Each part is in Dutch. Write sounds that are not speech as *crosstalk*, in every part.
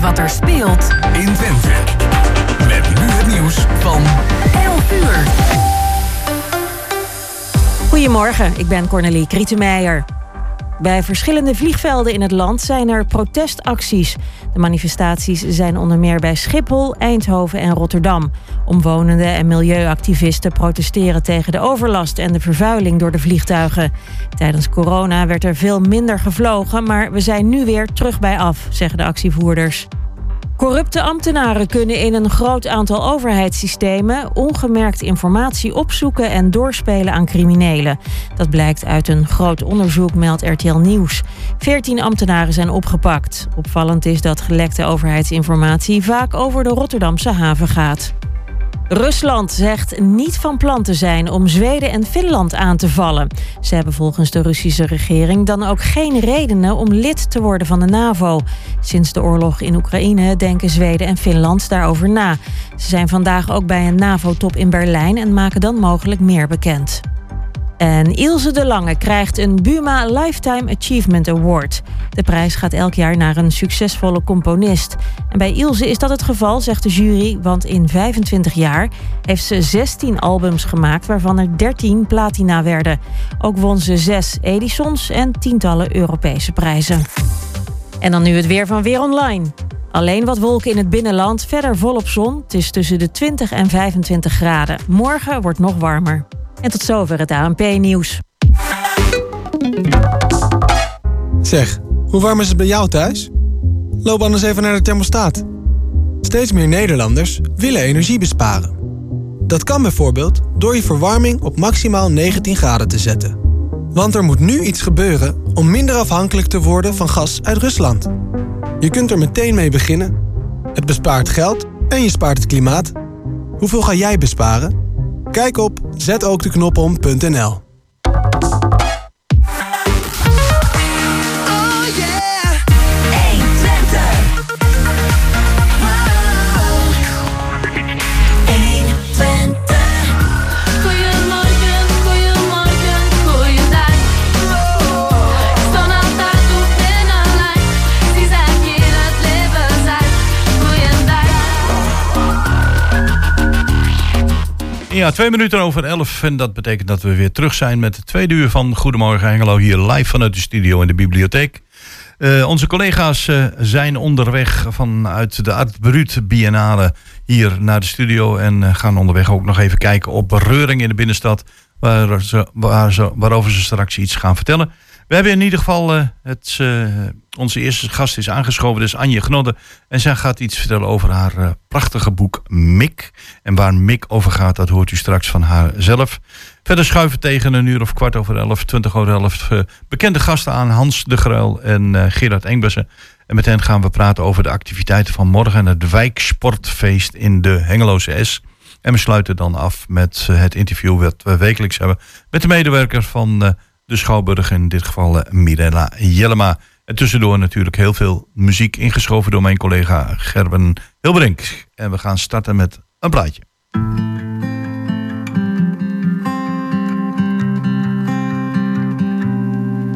weet wat er speelt in Twente. Met nu het nieuws van 11 uur. Goedemorgen, ik ben Cornelie Krietenmeijer. Bij verschillende vliegvelden in het land zijn er protestacties. De manifestaties zijn onder meer bij Schiphol, Eindhoven en Rotterdam. Omwonenden en milieuactivisten protesteren tegen de overlast en de vervuiling door de vliegtuigen. Tijdens corona werd er veel minder gevlogen, maar we zijn nu weer terug bij af, zeggen de actievoerders. Corrupte ambtenaren kunnen in een groot aantal overheidssystemen ongemerkt informatie opzoeken en doorspelen aan criminelen. Dat blijkt uit een groot onderzoek, meldt RTL Nieuws. Veertien ambtenaren zijn opgepakt. Opvallend is dat gelekte overheidsinformatie vaak over de Rotterdamse haven gaat. Rusland zegt niet van plan te zijn om Zweden en Finland aan te vallen. Ze hebben volgens de Russische regering dan ook geen redenen om lid te worden van de NAVO. Sinds de oorlog in Oekraïne denken Zweden en Finland daarover na. Ze zijn vandaag ook bij een NAVO-top in Berlijn en maken dan mogelijk meer bekend. En Ilse de Lange krijgt een Buma Lifetime Achievement Award. De prijs gaat elk jaar naar een succesvolle componist. En bij Ilse is dat het geval, zegt de jury, want in 25 jaar heeft ze 16 albums gemaakt, waarvan er 13 platina werden. Ook won ze 6 Edisons en tientallen Europese prijzen. En dan nu het weer van Weer Online. Alleen wat wolken in het binnenland, verder volop zon. Het is tussen de 20 en 25 graden. Morgen wordt nog warmer. En tot zover het ANP-nieuws. Zeg, hoe warm is het bij jou thuis? Loop anders even naar de thermostaat. Steeds meer Nederlanders willen energie besparen. Dat kan bijvoorbeeld door je verwarming op maximaal 19 graden te zetten. Want er moet nu iets gebeuren om minder afhankelijk te worden van gas uit Rusland. Je kunt er meteen mee beginnen. Het bespaart geld en je spaart het klimaat. Hoeveel ga jij besparen? Kijk op zetookdeknopom.nl Ja, twee minuten over elf. En dat betekent dat we weer terug zijn met het tweede uur van Goedemorgen Hengelo. Hier live vanuit de studio in de bibliotheek. Uh, onze collega's uh, zijn onderweg vanuit de Art Brut Biennale hier naar de studio. En uh, gaan onderweg ook nog even kijken op Reuring in de binnenstad. Waar ze, waar ze, waarover ze straks iets gaan vertellen. We hebben in ieder geval uh, het, uh, onze eerste gast is aangeschoven, dus Anje Gnodde. En zij gaat iets vertellen over haar uh, prachtige boek Mik. En waar Mik over gaat, dat hoort u straks van haar zelf. Verder schuiven tegen een uur of kwart over elf, twintig over elf... bekende gasten aan, Hans de Gruil en Gerard Engbessen. En met hen gaan we praten over de activiteiten van morgen... en het wijksportfeest in de Hengeloze S. En we sluiten dan af met het interview dat we wekelijks hebben... met de medewerker van de Schouwburg, in dit geval uh, Mirella Jellema. En tussendoor natuurlijk heel veel muziek ingeschoven door mijn collega Gerben Hilbrink. En we gaan starten met een plaatje.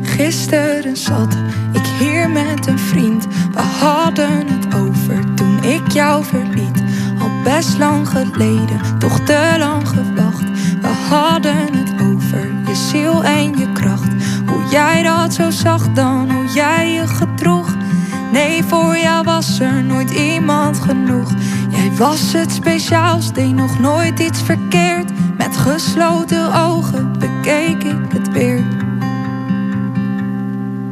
Gisteren zat ik hier met een vriend. We hadden het over toen ik jou verliet. Al best lang geleden, toch te lang gewacht. We hadden het over je ziel en je jij dat zo zag dan, hoe jij je gedroeg. Nee, voor jou was er nooit iemand genoeg. Jij was het speciaals, deed nog nooit iets verkeerd. Met gesloten ogen bekeek ik het weer.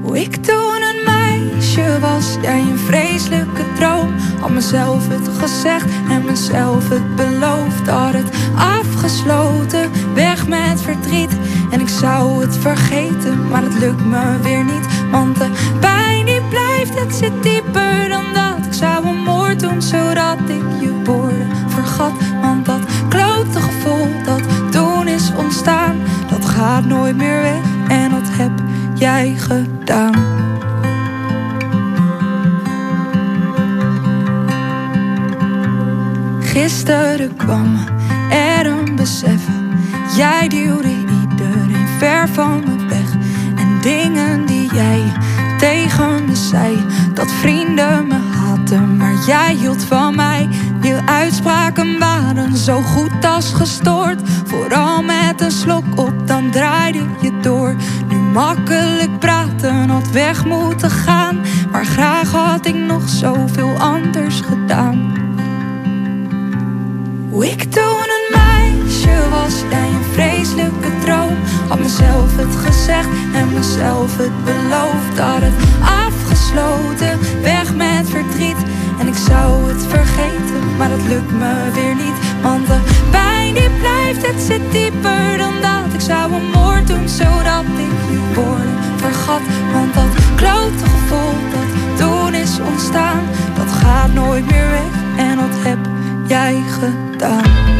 Hoe ik toen een meisje was, jij een vreselijke droom. Had mezelf het gezegd en mezelf het beloofd. Had het afgesloten, weg met verdriet. En ik zou het vergeten, maar het lukt me weer niet. Want de pijn die blijft, het zit dieper dan dat. Ik zou een moord doen, zodat ik je woorden vergat. Want dat klote gevoel dat toen is ontstaan, dat gaat nooit meer weg. En dat heb jij gedaan? Gisteren kwam er een besef. Jij duwde ver van me weg. En dingen die jij tegen me zei, dat vrienden me haten, maar jij hield van mij. Je uitspraken waren zo goed als gestoord. Vooral met een slok op, dan draaide je door. Nu makkelijk praten had weg moeten gaan. Maar graag had ik nog zoveel anders gedaan. Hoe ik toen een meisje was, jij Had mezelf het gezegd en mezelf het beloofd. Had het afgesloten, weg met verdriet. En ik zou het vergeten, maar dat lukt me weer niet. Want de pijn die blijft, het zit dieper dan dat. Ik zou een moord doen, zodat ik woorden vergat. Want dat klote gevoel dat toen is ontstaan, dat gaat nooit meer weg. En dat heb jij gedaan.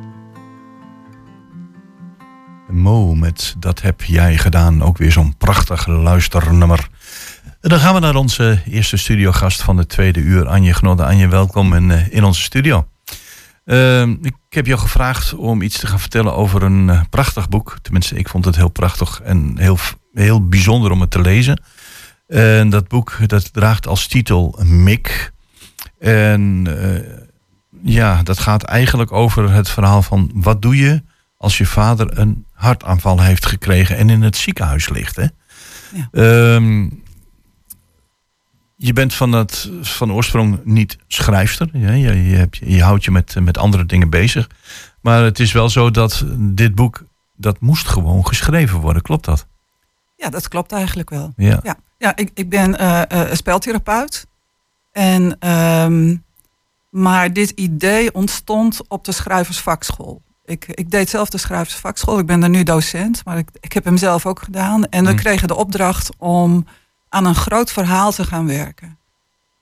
Mo met Dat heb jij gedaan. Ook weer zo'n prachtig luisternummer. Dan gaan we naar onze eerste studiogast van de tweede uur. Anje Gnodde. Anje, welkom in, eh, in onze studio. Uh, ik heb jou gevraagd om iets te gaan vertellen over een eh, prachtig boek. Tenminste, ik vond het heel prachtig en heel, heel bijzonder om het te lezen. En dat boek dat draagt als titel Mik. En eh, ja, dat gaat eigenlijk over het verhaal van wat doe je als je vader een hartaanval heeft gekregen en in het ziekenhuis ligt. Hè? Ja. Ehm, je bent van, het, van oorsprong niet schrijfster. Ja? Je, je, hebt, je houdt je met, met andere dingen bezig. Maar het is wel zo dat dit boek, dat moest gewoon geschreven worden. Klopt dat? Ja, dat klopt eigenlijk wel. Ja. Ja, ja ik, ik ben eh, speltherapeut. En, ehm, maar dit idee ontstond op de schrijversvakschool. Ik, ik deed zelf de schrijversvakschool. Ik ben daar nu docent, maar ik, ik heb hem zelf ook gedaan. En we Hmm. kregen de opdracht om aan een groot verhaal te gaan werken.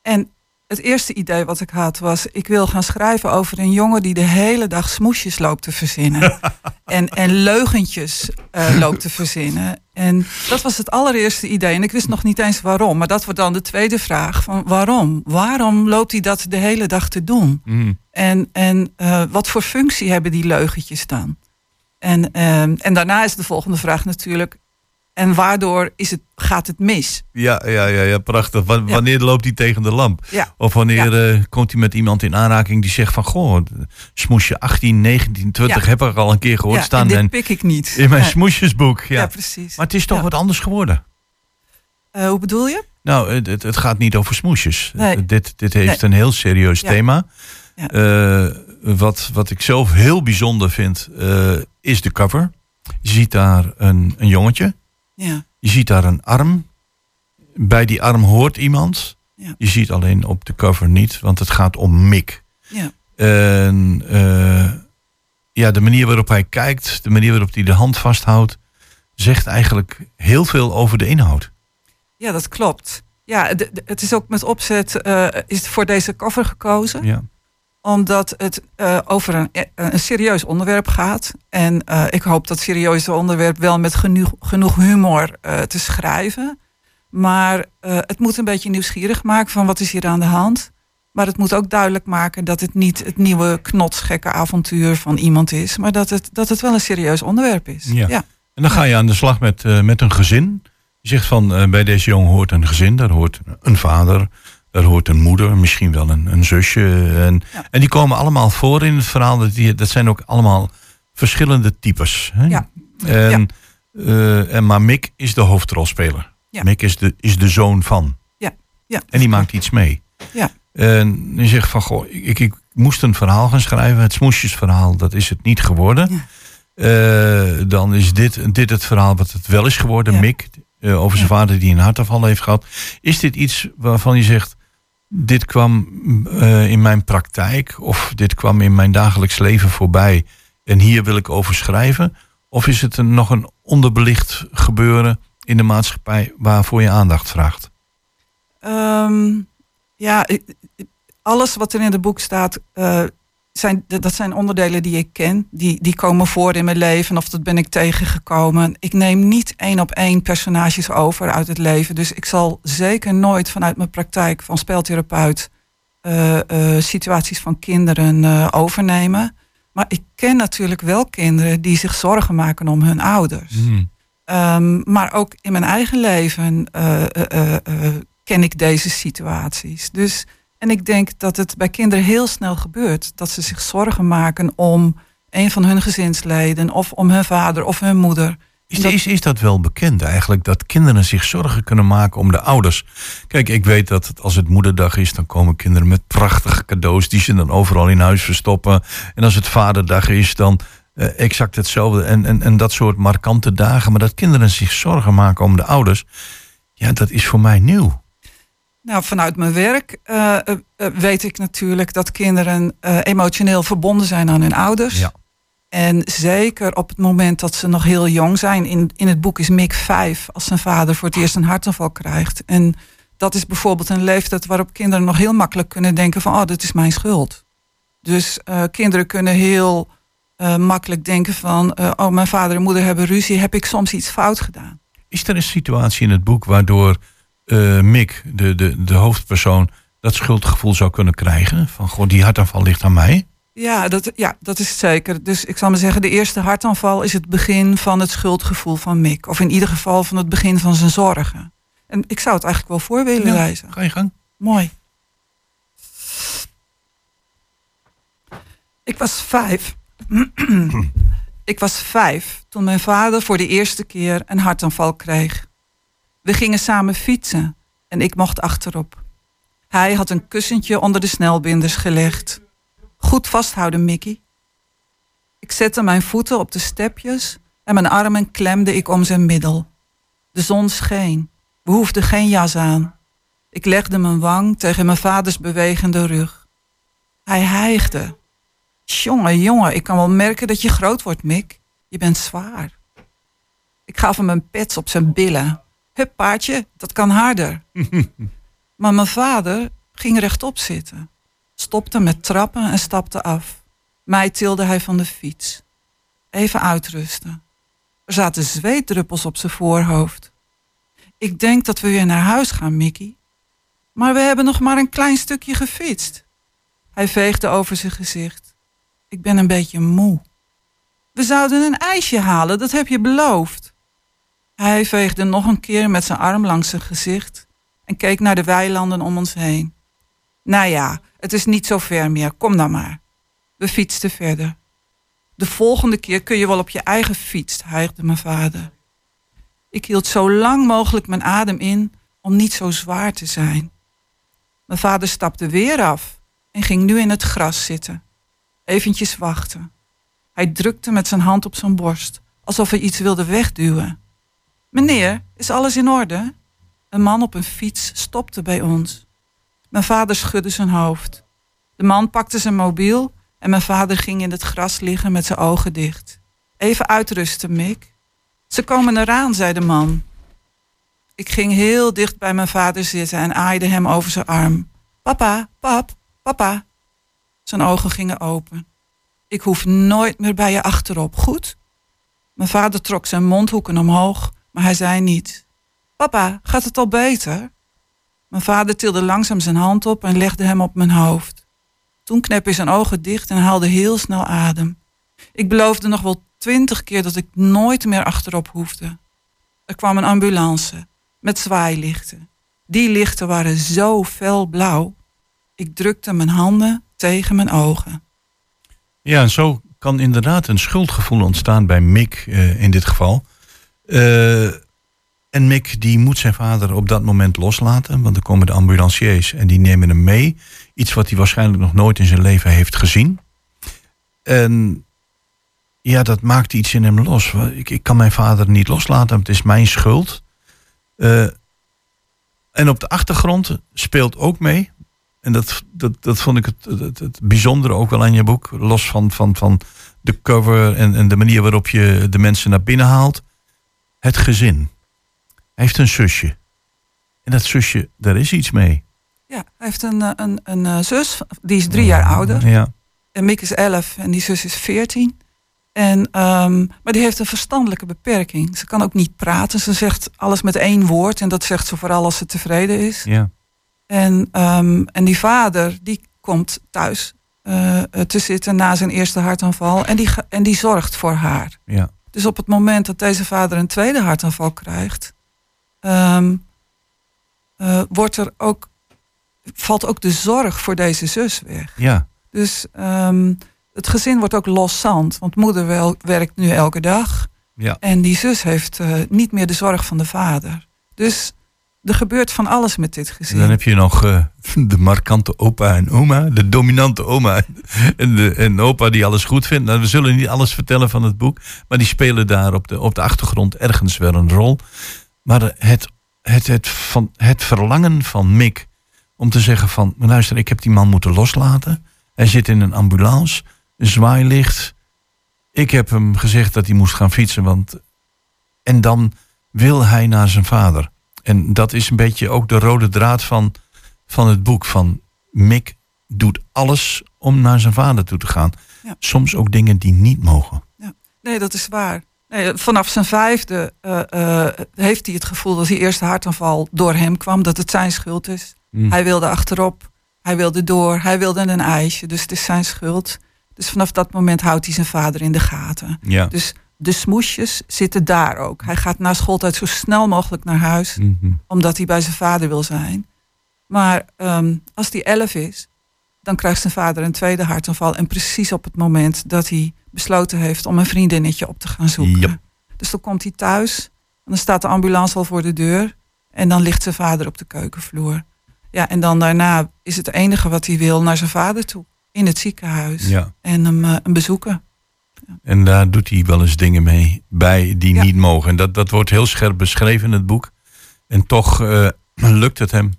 En het eerste idee wat ik had was... ik wil gaan schrijven over een jongen die de hele dag smoesjes loopt te verzinnen. *laughs* en, en leugentjes eh, loopt te verzinnen. En dat was het allereerste idee. En ik wist nog niet eens waarom. Maar dat wordt dan de tweede vraag. Van waarom? Waarom loopt hij dat de hele dag te doen? Mm. En, en eh, wat voor functie hebben die leugentjes dan? En, ehm, en daarna is de volgende vraag natuurlijk... en waardoor is het, gaat het mis? Ja, ja, ja, ja, prachtig. Ja. Wanneer loopt hij tegen de lamp? Ja. Of wanneer eh, komt hij met iemand in aanraking die zegt van... Goh, smoesje 18, 19, 20 Ja. heb ik al een keer gehoord staan. en dit en pik ik niet. in mijn smoesjesboek. Ja. Ja, precies. Maar het is toch wat anders geworden. Eh, hoe bedoel je? Nou, het, het, gaat niet over smoesjes. Nee. Dit, dit heeft Nee. een heel serieus thema. Eh, wat, wat ik zelf heel bijzonder vind, is de cover. Je ziet daar een, een jongetje. Ja, Je ziet daar een arm. Bij die arm hoort iemand. Ja. Je ziet alleen op de cover niet, want het gaat om Mick. ja, En eh, ja, de manier waarop hij kijkt, de manier waarop hij de hand vasthoudt, zegt eigenlijk heel veel over de inhoud. ja, dat klopt. Ja, het is ook met opzet eh, is voor deze cover gekozen. Ja. Omdat het eh, over een, eh, een serieus onderwerp gaat. En eh, ik hoop dat serieuze onderwerp wel met genoeg, genoeg humor te schrijven. Maar het moet een beetje nieuwsgierig maken van wat is hier aan de hand. Maar het moet ook duidelijk maken dat het niet het nieuwe knotsgekke avontuur van iemand is. Maar dat het, dat het wel een serieus onderwerp is. Ja. ja. En dan ga je aan de slag met, met een gezin. Je zegt van bij deze jongen hoort een gezin, daar hoort een vader, daar hoort een moeder, misschien wel een, een zusje. En, Ja. en die komen allemaal voor in het verhaal. Dat, die, dat zijn ook allemaal verschillende types. Hè? Ja. En Eh, en maar Mick is de hoofdrolspeler. Ja. Mick is de, is de zoon van. Ja, ja. En die maakt iets mee. Ja. En je zegt van, goh, ik, ik moest een verhaal gaan schrijven. Het smoesjesverhaal, dat is het niet geworden. Ja. Eh, dan is dit, dit het verhaal wat het wel is geworden. Ja. Mick, eh, over zijn vader die een hartaanval heeft gehad. Is dit iets waarvan je zegt, dit kwam eh, in mijn praktijk... of dit kwam in mijn dagelijks leven voorbij... en hier wil ik over schrijven? Of is het een, nog een onderbelicht gebeuren in de maatschappij... waarvoor je aandacht vraagt? Ehm, ja, alles wat er in het boek staat, eh, zijn, dat zijn onderdelen die ik ken. Die, die komen voor in mijn leven of dat ben ik tegengekomen. Ik neem niet één op één personages over uit het leven. Dus ik zal zeker nooit vanuit mijn praktijk van speeltherapeut eh, eh, situaties van kinderen eh, overnemen. Maar ik ken natuurlijk wel kinderen die zich zorgen maken om hun ouders. Ehm, maar ook in mijn eigen leven ken ik deze situaties. Dus, en ik denk dat het bij kinderen heel snel gebeurt. Dat ze zich zorgen maken om een van hun gezinsleden... of om hun vader of hun moeder. Is, Dat- is, is dat wel bekend eigenlijk, dat kinderen zich zorgen kunnen maken om de ouders? Kijk, ik weet dat het, als het moederdag is, dan komen kinderen met prachtige cadeaus die ze dan overal in huis verstoppen. En als het vaderdag is, dan eh, exact hetzelfde. En, en, en dat soort markante dagen. Maar dat kinderen zich zorgen maken om de ouders, ja, dat is voor mij nieuw. Nou, vanuit mijn werk eh, eh, eh, weet ik natuurlijk dat kinderen emotioneel verbonden zijn aan hun ouders. Ja. En zeker op het moment dat ze nog heel jong zijn. In, in het boek is Mick vijf als zijn vader voor het eerst een hartaanval krijgt. En dat is bijvoorbeeld een leeftijd waarop kinderen nog heel makkelijk kunnen denken van... oh, dit is mijn schuld. Dus kinderen kunnen heel makkelijk denken van... oh, mijn vader en moeder hebben ruzie, heb ik soms iets fout gedaan? Is er een situatie in het boek waardoor eh, Mick, de, de, de hoofdpersoon, dat schuldgevoel zou kunnen krijgen? Van, goh, die hartaanval ligt aan mij. Ja dat, ja, dat is het zeker. Dus ik zal maar zeggen, de eerste hartaanval is het begin van het schuldgevoel van Mick. Of in ieder geval van het begin van zijn zorgen. En ik zou het eigenlijk wel voor willen Ja, lezen. Ga je gang. Mooi. Ik was vijf. *clears throat* ik was vijf toen mijn vader voor de eerste keer een hartaanval kreeg. We gingen samen fietsen en ik mocht achterop. Hij had een kussentje onder de snelbinders gelegd. Goed vasthouden, Mickey. Ik zette mijn voeten op de stepjes en mijn armen klemde ik om zijn middel. De zon scheen. We hoefden geen jas aan. Ik legde mijn wang tegen mijn vaders bewegende rug. Hij hijgde. Jongen, jongen, ik kan wel merken dat je groot wordt, Mick. Je bent zwaar. Ik gaf hem een pets op zijn billen. Hup, paardje, dat kan harder. *laughs* maar mijn vader ging rechtop zitten. Stopte met trappen en stapte af. Mij tilde hij van de fiets. Even uitrusten. Er zaten zweetdruppels op zijn voorhoofd. Ik denk dat we weer naar huis gaan, Mickey. Maar we hebben nog maar een klein stukje gefietst. Hij veegde over zijn gezicht. Ik ben een beetje moe. We zouden een ijsje halen, dat heb je beloofd. Hij veegde nog een keer met zijn arm langs zijn gezicht en keek naar de weilanden om ons heen. Nou ja, het is niet zo ver meer, kom dan maar. We fietsten verder. De volgende keer kun je wel op je eigen fiets, hijgde mijn vader. Ik hield zo lang mogelijk mijn adem in om niet zo zwaar te zijn. Mijn vader stapte weer af en ging nu in het gras zitten. Eventjes wachten. Hij drukte met zijn hand op zijn borst, alsof hij iets wilde wegduwen. Meneer, is alles in orde? Een man op een fiets stopte bij ons. Mijn vader schudde zijn hoofd. De man pakte zijn mobiel en mijn vader ging in het gras liggen met zijn ogen dicht. Even uitrusten, Mick. Ze komen eraan, zei de man. Ik ging heel dicht bij mijn vader zitten en aaide hem over zijn arm. Papa, pap, papa. Zijn ogen gingen open. Ik hoef nooit meer bij je achterop, goed? Mijn vader trok zijn mondhoeken omhoog, maar hij zei niet. Papa, gaat het al beter? Mijn vader tilde langzaam zijn hand op en legde hem op mijn hoofd. Toen kneep hij zijn ogen dicht en haalde heel snel adem. Ik beloofde nog wel twintig keer dat ik nooit meer achterop hoefde. Er kwam een ambulance met zwaailichten. Die lichten waren zo fel blauw. Ik drukte mijn handen tegen mijn ogen. Ja, zo kan inderdaad een schuldgevoel ontstaan bij Mick eh, in dit geval. Eh, en Mick die moet zijn vader op dat moment loslaten. Want er komen de ambulanciers en die nemen hem mee. Iets wat hij waarschijnlijk nog nooit in zijn leven heeft gezien. En ja, dat maakt iets in hem los. Ik, ik kan mijn vader niet loslaten, het is mijn schuld. Eh, en op de achtergrond speelt ook mee. En dat, dat, dat vond ik het, het, het bijzondere ook wel aan je boek. Los van, van, van de cover en, en de manier waarop je de mensen naar binnen haalt. Het gezin. Hij heeft een zusje. En dat zusje, daar is iets mee. Ja, hij heeft een, eh, een, een, eh, zus, die is drie jaar ouder. Ja, En Mick is 11 en die zus is 14. En, ehm, maar die heeft een verstandelijke beperking. Ze kan ook niet praten. Ze zegt alles met één woord. En dat zegt ze vooral als ze tevreden is. ja, En, ehm, en die vader, die komt thuis eh, te zitten na zijn eerste hartaanval. En die, en die zorgt voor haar. ja. Dus op het moment dat deze vader een tweede hartaanval krijgt, ehm, eh, wordt er ook, valt ook de zorg voor deze zus weg. ja. Dus ehm, het gezin wordt ook loszand, want moeder wel, werkt nu elke dag ja. en die zus heeft eh, niet meer de zorg van de vader. Dus er gebeurt van alles met dit gezin. Dan heb je nog eh, de markante opa en oma, de dominante oma en, de, en opa die alles goed vindt. Nou, we zullen niet alles vertellen van het boek, maar die spelen daar op de, op de achtergrond ergens wel een rol. Maar het, het, het, van, het verlangen van Mick om te zeggen van, "Maar luister, ik heb die man moeten loslaten. Hij zit in een ambulance, een zwaailicht. Ik heb hem gezegd dat hij moest gaan fietsen, want... En dan wil hij naar zijn vader. En dat is een beetje ook de rode draad van, van het boek. Van Mick doet alles om naar zijn vader toe te gaan. Ja. Soms ook dingen die niet mogen. Nee, dat is waar. Nee, vanaf zijn vijfde eh, eh, heeft hij het gevoel dat die eerste hartaanval door hem kwam, dat het zijn schuld is. Hm. Hij wilde achterop, hij wilde door, hij wilde een ijsje, dus het is zijn schuld. Dus vanaf dat moment houdt hij zijn vader in de gaten. Ja. Dus de smoesjes zitten daar ook. Hij gaat na schooltijd zo snel mogelijk naar huis, Mhm. omdat hij bij zijn vader wil zijn. Maar ehm, als hij elf is, dan krijgt zijn vader een tweede hartaanval. En precies op het moment dat hij besloten heeft om een vriendinnetje op te gaan zoeken. Yep. Dus dan komt hij thuis, en dan staat de ambulance al voor de deur. En dan ligt zijn vader op de keukenvloer. Ja, en dan daarna is het enige wat hij wil naar zijn vader toe. In het ziekenhuis. Ja. En hem, eh, hem bezoeken. En daar doet hij wel eens dingen mee bij die Ja. niet mogen. En dat, dat wordt heel scherp beschreven in het boek. En toch eh, *clears throat* lukt het hem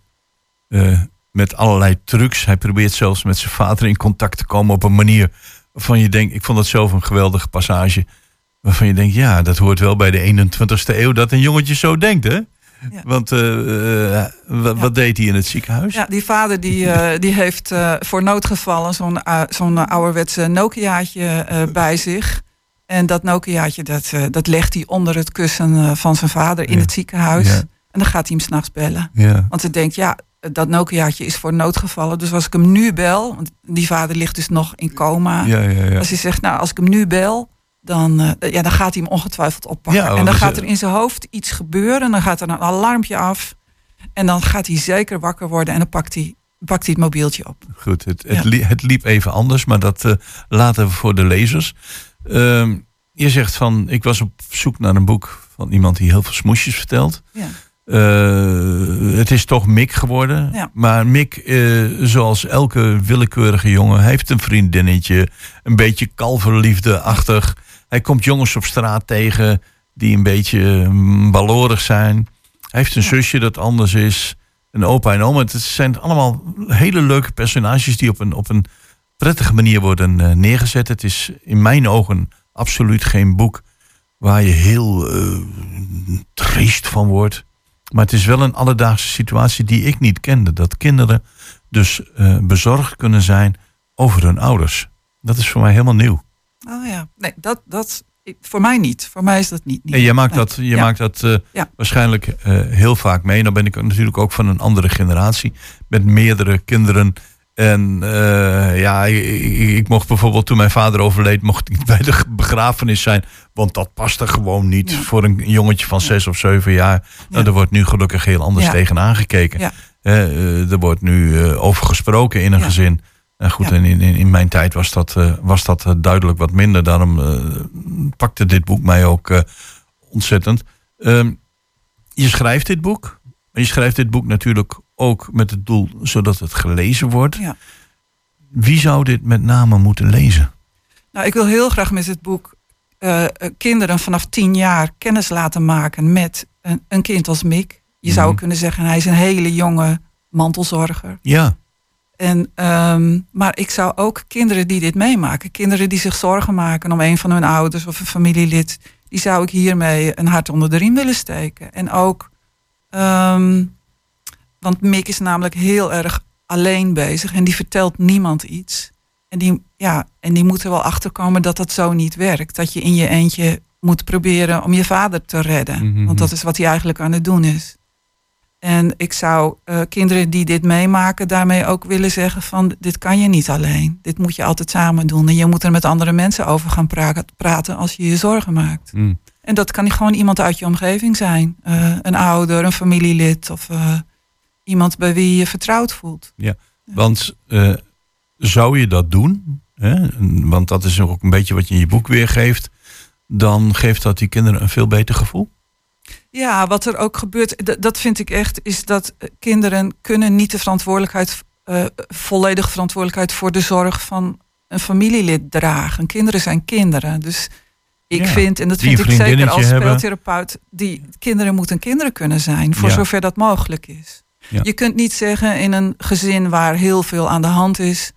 eh, met allerlei trucs. Hij probeert zelfs met zijn vader in contact te komen op een manier waarvan je denkt, ik vond dat zelf een geweldige passage. Waarvan je denkt, ja, dat hoort wel bij de 21ste eeuw dat een jongetje zo denkt, hè? Ja. Want eh, eh, wa- wat deed hij in het ziekenhuis? Ja, die vader die, eh, *laughs* die heeft voor noodgevallen zo'n zo'n ouderwetse Nokiaatje bij zich. En dat Nokiaatje, dat, dat legt hij onder het kussen van zijn vader in Ja. het ziekenhuis. En dan gaat hij hem s'nachts bellen. Want hij denkt, ja, dat Nokiaatje is voor noodgevallen. Dus als ik hem nu bel, want die vader ligt dus nog in coma. Ja, ja, ja. Als hij zegt, nou, als ik hem nu bel, dan, eh, ja, dan gaat hij hem ongetwijfeld oppakken. Ja, en dan gaat eh, er in zijn hoofd iets gebeuren. Dan gaat er een alarmpje af. En dan gaat hij zeker wakker worden. En dan pakt hij, pakt hij het mobieltje op. Goed, het, het, Ja. li- het liep even anders, maar dat eh, laten we voor de lezers. Ehm, je zegt van, ik was op zoek naar een boek van iemand die heel veel smoesjes vertelt. Ja. Eh, het is toch Mick geworden. Ja. Maar Mick, eh, zoals elke willekeurige jongen, heeft een vriendinnetje. Een beetje kalverliefde-achtig. Hij komt jongens op straat tegen die een beetje mm, balorig zijn. Hij heeft een Ja. zusje dat anders is. Een opa en oma. Het zijn allemaal hele leuke personages die op een, op een prettige manier worden eh, neergezet. Het is in mijn ogen absoluut geen boek waar je heel eh, triest van wordt. Maar het is wel een alledaagse situatie die ik niet kende. Dat kinderen dus eh, bezorgd kunnen zijn over hun ouders. Dat is voor mij helemaal nieuw. Oh ja, nee, dat, dat voor mij niet. Voor mij is dat niet. niet. En je maakt Nee. dat, je Ja. maakt dat eh, Ja. waarschijnlijk eh, heel vaak mee. Dan ben ik natuurlijk ook van een andere generatie. Met meerdere kinderen. En eh, ja, ik, ik- mocht bijvoorbeeld toen mijn vader overleed, mocht ik niet bij de begrafenis zijn. Want dat paste gewoon niet Ja. voor een jongetje van zes of zeven jaar. Nou, er wordt nu gelukkig heel anders Ja. tegenaan gekeken. Ja. Eh, eh, er wordt nu over gesproken in een gezin. En goed, Ja. en in, in, in mijn tijd was dat, eh, was dat eh, duidelijk wat minder. Daarom eh, pakte dit boek mij ook eh, ontzettend. Ehm, je schrijft dit boek. Maar je schrijft dit boek natuurlijk ook met het doel zodat het gelezen wordt. Ja. Wie zou dit met name moeten lezen? Nou, ik wil heel graag met dit boek eh, eh, kinderen vanaf tien jaar kennis laten maken met een, een kind als Mick. Je zou Mhm. kunnen zeggen, hij is een hele jonge mantelzorger. Ja, En, ehm, maar ik zou ook kinderen die dit meemaken, kinderen die zich zorgen maken om een van hun ouders of een familielid, die zou ik hiermee een hart onder de riem willen steken. En ook, ehm, want Mick is namelijk heel erg alleen bezig en die vertelt niemand iets. En die, ja, en die moet er wel achterkomen dat dat zo niet werkt. Dat je in je eentje moet proberen om je vader te redden. Mhm. Want dat is wat hij eigenlijk aan het doen is. En ik zou eh, kinderen die dit meemaken daarmee ook willen zeggen van dit kan je niet alleen. Dit moet je altijd samen doen. En je moet er met andere mensen over gaan pra- praten als je je zorgen maakt. Hm. En dat kan gewoon iemand uit je omgeving zijn. Eh, een ouder, een familielid of eh, iemand bij wie je je vertrouwd voelt. Want eh, zou je dat doen? Hè? Want dat is ook een beetje wat je in je boek weergeeft. Dan geeft dat die kinderen een veel beter gevoel. Ja, wat er ook gebeurt, dat vind ik echt, is dat eh, kinderen kunnen niet de verantwoordelijkheid, eh volledige verantwoordelijkheid voor de zorg van een familielid dragen. Kinderen zijn kinderen. Dus ik Ja, vind, en dat vind ik zeker als speeltherapeut, die kinderen moeten kinderen kunnen zijn, voor Ja. zover dat mogelijk is. Ja. Je kunt niet zeggen in een gezin waar heel veel aan de hand is,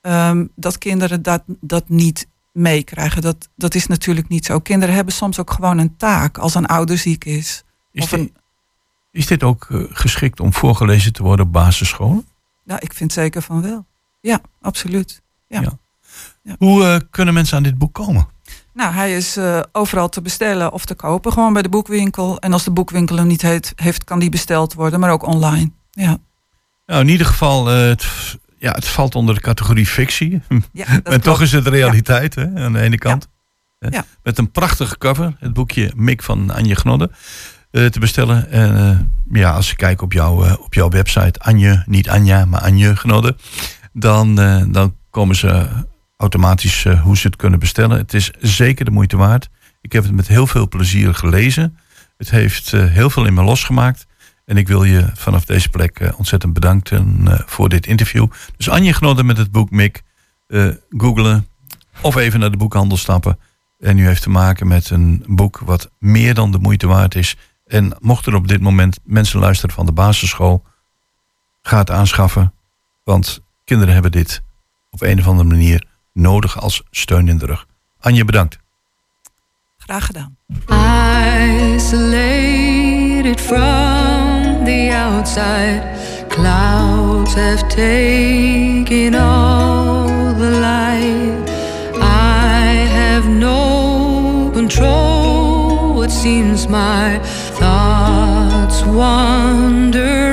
ehm, dat kinderen dat, dat niet meekrijgen. Dat, dat is natuurlijk niet zo. Kinderen hebben soms ook gewoon een taak als een ouder ziek is. Is, dit, een, is dit ook eh, geschikt om voorgelezen te worden op basisscholen? nou, ik vind zeker van wel. Ja, absoluut. Hoe eh, kunnen mensen aan dit boek komen? Nou, hij is eh, overal te bestellen of te kopen. Gewoon bij de boekwinkel. En als de boekwinkel hem niet heeft, kan die besteld worden. Maar ook online. Ja, Nou, in ieder geval, het, ja, het valt onder de categorie fictie. ja en toch is het realiteit hè, aan de ene kant. Eh, Ja. Met een prachtige cover, het boekje Mik van Anje Gnodde, eh, te bestellen. En eh, ja, als je kijkt op, jouw eh, op jouw website, Anje, niet Anja, maar Anje Gnodde, dan, dan komen ze automatisch hoe ze het kunnen bestellen. Het is zeker de moeite waard. Ik heb het met heel veel plezier gelezen. Het heeft heel veel in me losgemaakt. En ik wil je vanaf deze plek eh, ontzettend bedanken eh, voor dit interview. Dus Anje Gnodde met het boek Mik. eh googelen of even naar de boekhandel stappen. En u heeft te maken met een boek wat meer dan de moeite waard is. En mochten er op dit moment mensen luisteren van de basisschool, ga het aanschaffen. Want kinderen hebben dit op een of andere manier nodig als steun in de rug. Anje, bedankt. Graag gedaan. Isolated from the outside, clouds have taken all the light. I have no control. It seems my thoughts wander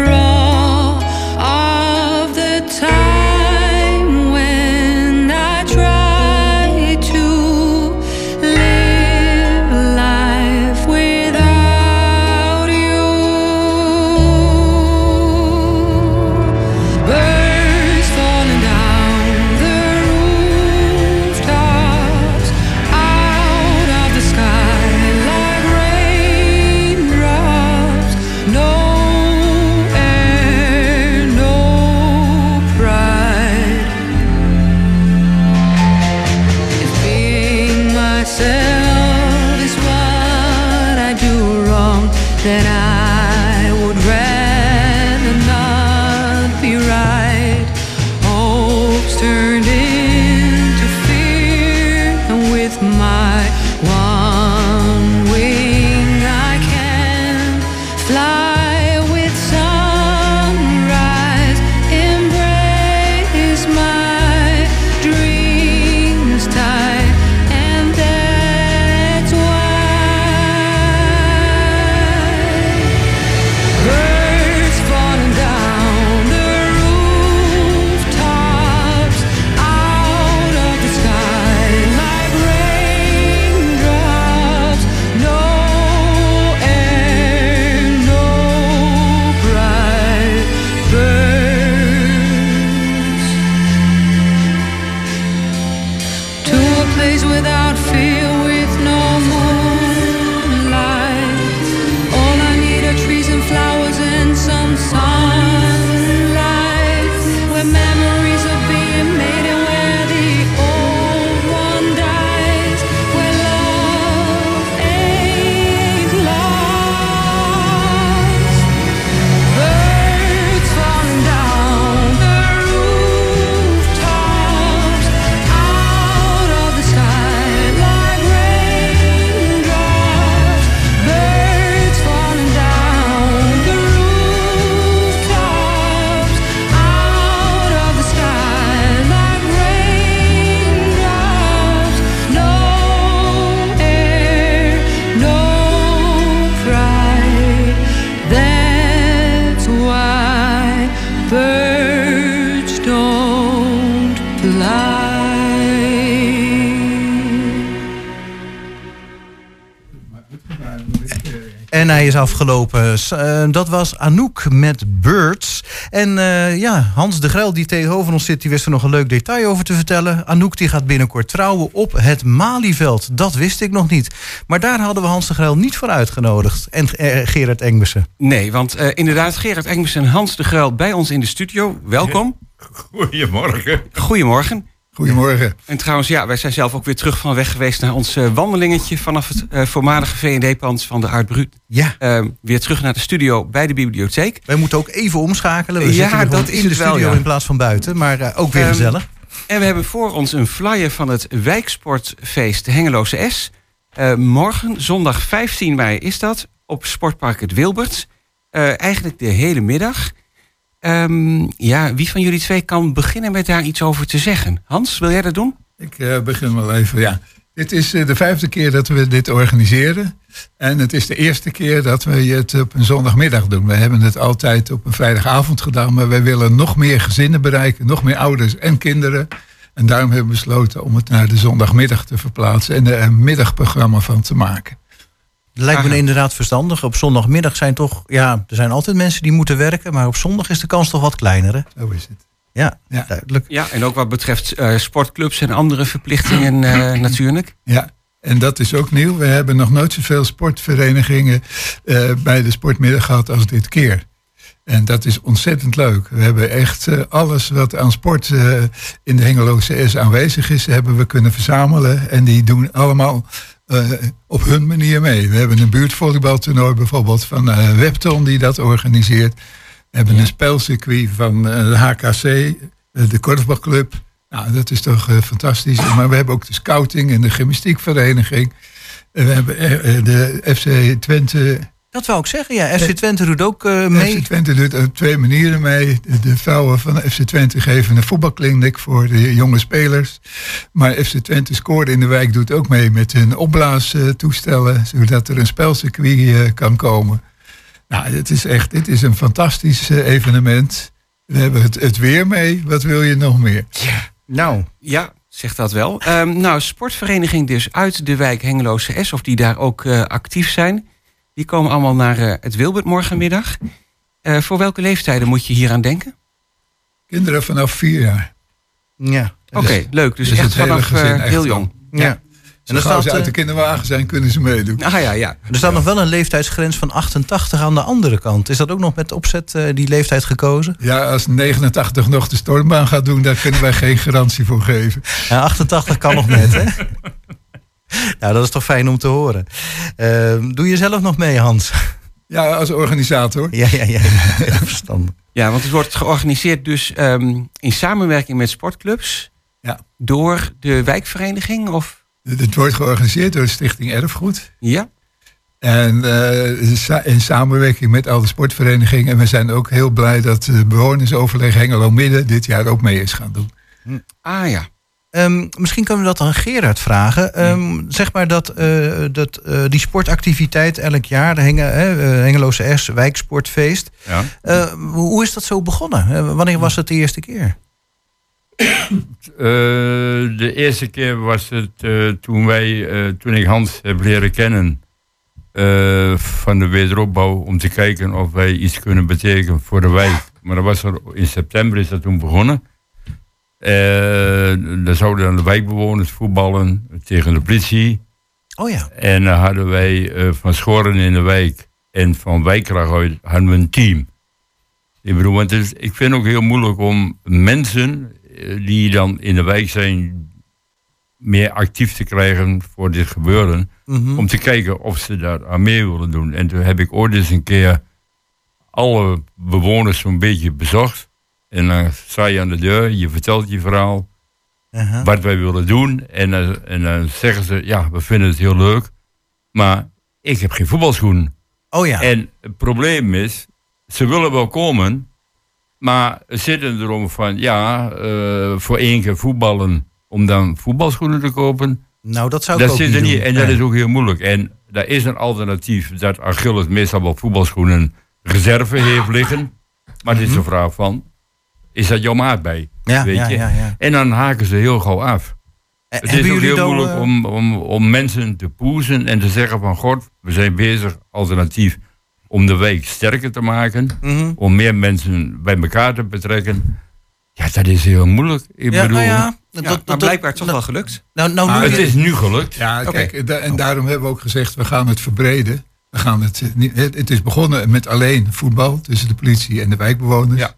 afgelopen. Eh, dat was Anouk met Birds. En eh, ja, Hans de Grel die tegenover ons zit, die wist er nog een leuk detail over te vertellen. Anouk die gaat binnenkort trouwen op het Malieveld. Dat wist ik nog niet. Maar daar hadden we Hans de Grel niet voor uitgenodigd. En eh, Gerard Engbersen. Nee, want eh, inderdaad, Gerard Engels en Hans de Gruil bij ons in de studio. Welkom. Goedemorgen. Goedemorgen. Goedemorgen. En trouwens, ja, wij zijn zelf ook weer terug van weg geweest naar ons eh, wandelingetje vanaf het eh, voormalige V&D-pand van de Art Brut. Ja. Eh, weer terug naar de studio bij de bibliotheek. Wij moeten ook even omschakelen. We Ja, dat is in de wel, studio ja. in plaats van buiten. Maar eh, ook weer Ehm, gezellig. En we hebben voor ons een flyer van het Wijksportfeest Hengeloze S. Morgen, zondag 15 mei is dat, op Sportpark het Wilbert. Eigenlijk de hele middag. Ehm, ja, wie van jullie twee kan beginnen met daar iets over te zeggen? Hans, wil jij dat doen? Ik eh, begin wel even, ja. Dit is eh, de vijfde keer dat we dit organiseren. En het is de eerste keer dat we het op een zondagmiddag doen. We hebben het altijd op een vrijdagavond gedaan. Maar wij willen nog meer gezinnen bereiken. Nog meer ouders en kinderen. En daarom hebben we besloten om het naar de zondagmiddag te verplaatsen. En er een middagprogramma van te maken. Lijkt me inderdaad verstandig. Op zondagmiddag zijn toch, ja, er zijn altijd mensen die moeten werken. Maar op zondag is de kans toch wat kleiner. Hè? Zo is het. Ja, Ja. duidelijk. Ja, en ook wat betreft eh, sportclubs en andere verplichtingen eh, natuurlijk. Ja, en dat is ook nieuw. We hebben nog nooit zoveel sportverenigingen eh, bij de sportmiddag gehad als dit keer. En dat is ontzettend leuk. We hebben echt eh, alles wat aan sport eh, in de Hengeloze S aanwezig is, hebben we kunnen verzamelen. En die doen allemaal eh, op hun manier mee. We hebben een buurtvolleybaltoernooi bijvoorbeeld van eh, Webton die dat organiseert. We hebben een spelcircuit van eh, de HKC, de korfbalclub. Nou, dat is toch fantastisch. Maar we hebben ook de scouting en de gymnastiekvereniging. En we hebben de FC Twente. Dat wou ik zeggen, ja. FC Twente doet ook eh, mee. FC Twente doet op twee manieren mee. De, de vrouwen van FC Twente geven een voetbalkliniek voor de jonge spelers. Maar FC Twente Scoorde in de wijk doet ook mee met hun opblaastoestellen. Zodat er een spelcircuit eh, kan komen. Nou, het is echt, dit is een fantastisch eh, evenement. We hebben het, het weer mee. Wat wil je nog meer? Nou, Ja, zegt dat wel. Ehm, nou, sportvereniging dus uit de wijk Hengeloze S, of die daar ook eh, actief zijn. Die komen allemaal naar eh, het Wilbert morgenmiddag. Eh, voor welke leeftijden moet je hier aan denken? Kinderen vanaf vier jaar. ja. Oké, leuk. Dus, dus echt het hele vanaf gezin eh, echt heel wel. jong. ja. En er dan staat, ze uit de kinderwagen zijn, kunnen ze meedoen. Ah ja, ja. Er staat nog wel een leeftijdsgrens van 88 aan de andere kant. Is dat ook nog met opzet eh, die leeftijd gekozen? Ja, als 89 nog de stormbaan gaat doen, daar kunnen wij geen garantie voor geven. Ja, 88 kan nog net, hè? *laughs* *laughs* Nou, dat is toch fijn om te horen. Ehm, doe je zelf nog mee, Hans? Ja, als organisator. Ja, ja, ja. *laughs* ja verstandig. Ja, want het wordt georganiseerd dus ehm, in samenwerking met sportclubs. Ja. Door de wijkvereniging of... Het wordt georganiseerd door de Stichting Erfgoed. Ja? En eh, in samenwerking met alle sportverenigingen. En we zijn ook heel blij dat de bewonersoverleg Hengelo Midden dit jaar ook mee is gaan doen. Ah ja. Ehm, misschien kunnen we dat aan Gerard vragen. Ehm, Zeg maar dat, eh, dat eh, die sportactiviteit elk jaar, de Henge, eh, Hengeloze S, wijksportfeest. Ja. Hoe is dat zo begonnen? Wanneer was het de eerste keer? De eerste keer was het toen wij, toen ik Hans heb leren kennen van de wederopbouw, om te kijken of wij iets kunnen betekenen voor de wijk. Maar dat was er, in september is dat toen begonnen. Eh daar zouden dan de wijkbewoners voetballen tegen de politie. Oh ja. En dan hadden wij eh, van Schoren in de wijk en van Wijkracht uit hadden we een team. Ik bedoel, want is, ik vind het ook heel moeilijk om mensen eh, die dan in de wijk zijn meer actief te krijgen voor dit gebeuren. Mhm. Om te kijken of ze daar aan mee willen doen. En toen heb ik ooit eens een keer alle bewoners zo'n beetje bezocht. En dan sta je aan de deur, je vertelt je verhaal wat wij willen doen. En, dan- en dan zeggen ze, ja, we vinden het heel leuk. Maar ik heb geen voetbalschoen. Oh ja. En het probleem is, ze willen wel komen. Maar zitten erom van, ja, eh, voor één keer voetballen. Om dan voetbalschoenen te kopen. Nou, dat zou ik dat ook zit er niet doen. En dat Nee. is ook heel moeilijk. En daar is een alternatief dat Achilles meestal wel voetbalschoenen reserve heeft liggen. Maar het is de vraag van, is dat jouw maat bij? Ja, weet ja, je? ja, ja. En dan haken ze heel gauw af. Het hebben is ook heel moeilijk eh, om, om, om mensen te poezen en te zeggen van... God, we zijn bezig, alternatief, om de wijk sterker te maken. Mhm. Om meer mensen bij elkaar te betrekken. Ja, dat is heel moeilijk. Ik Ja, bedoel, nou ja, Ja, dat- maar dat- blijkbaar toch nou- wel gelukt. Nou, nou, Maar noem het is nu gelukt. Ja, Oké. kijk, da- en daarom hebben we ook gezegd, we gaan het verbreden. We gaan het, eh, niet- het, het is begonnen met alleen voetbal tussen de politie en de wijkbewoners. Ja.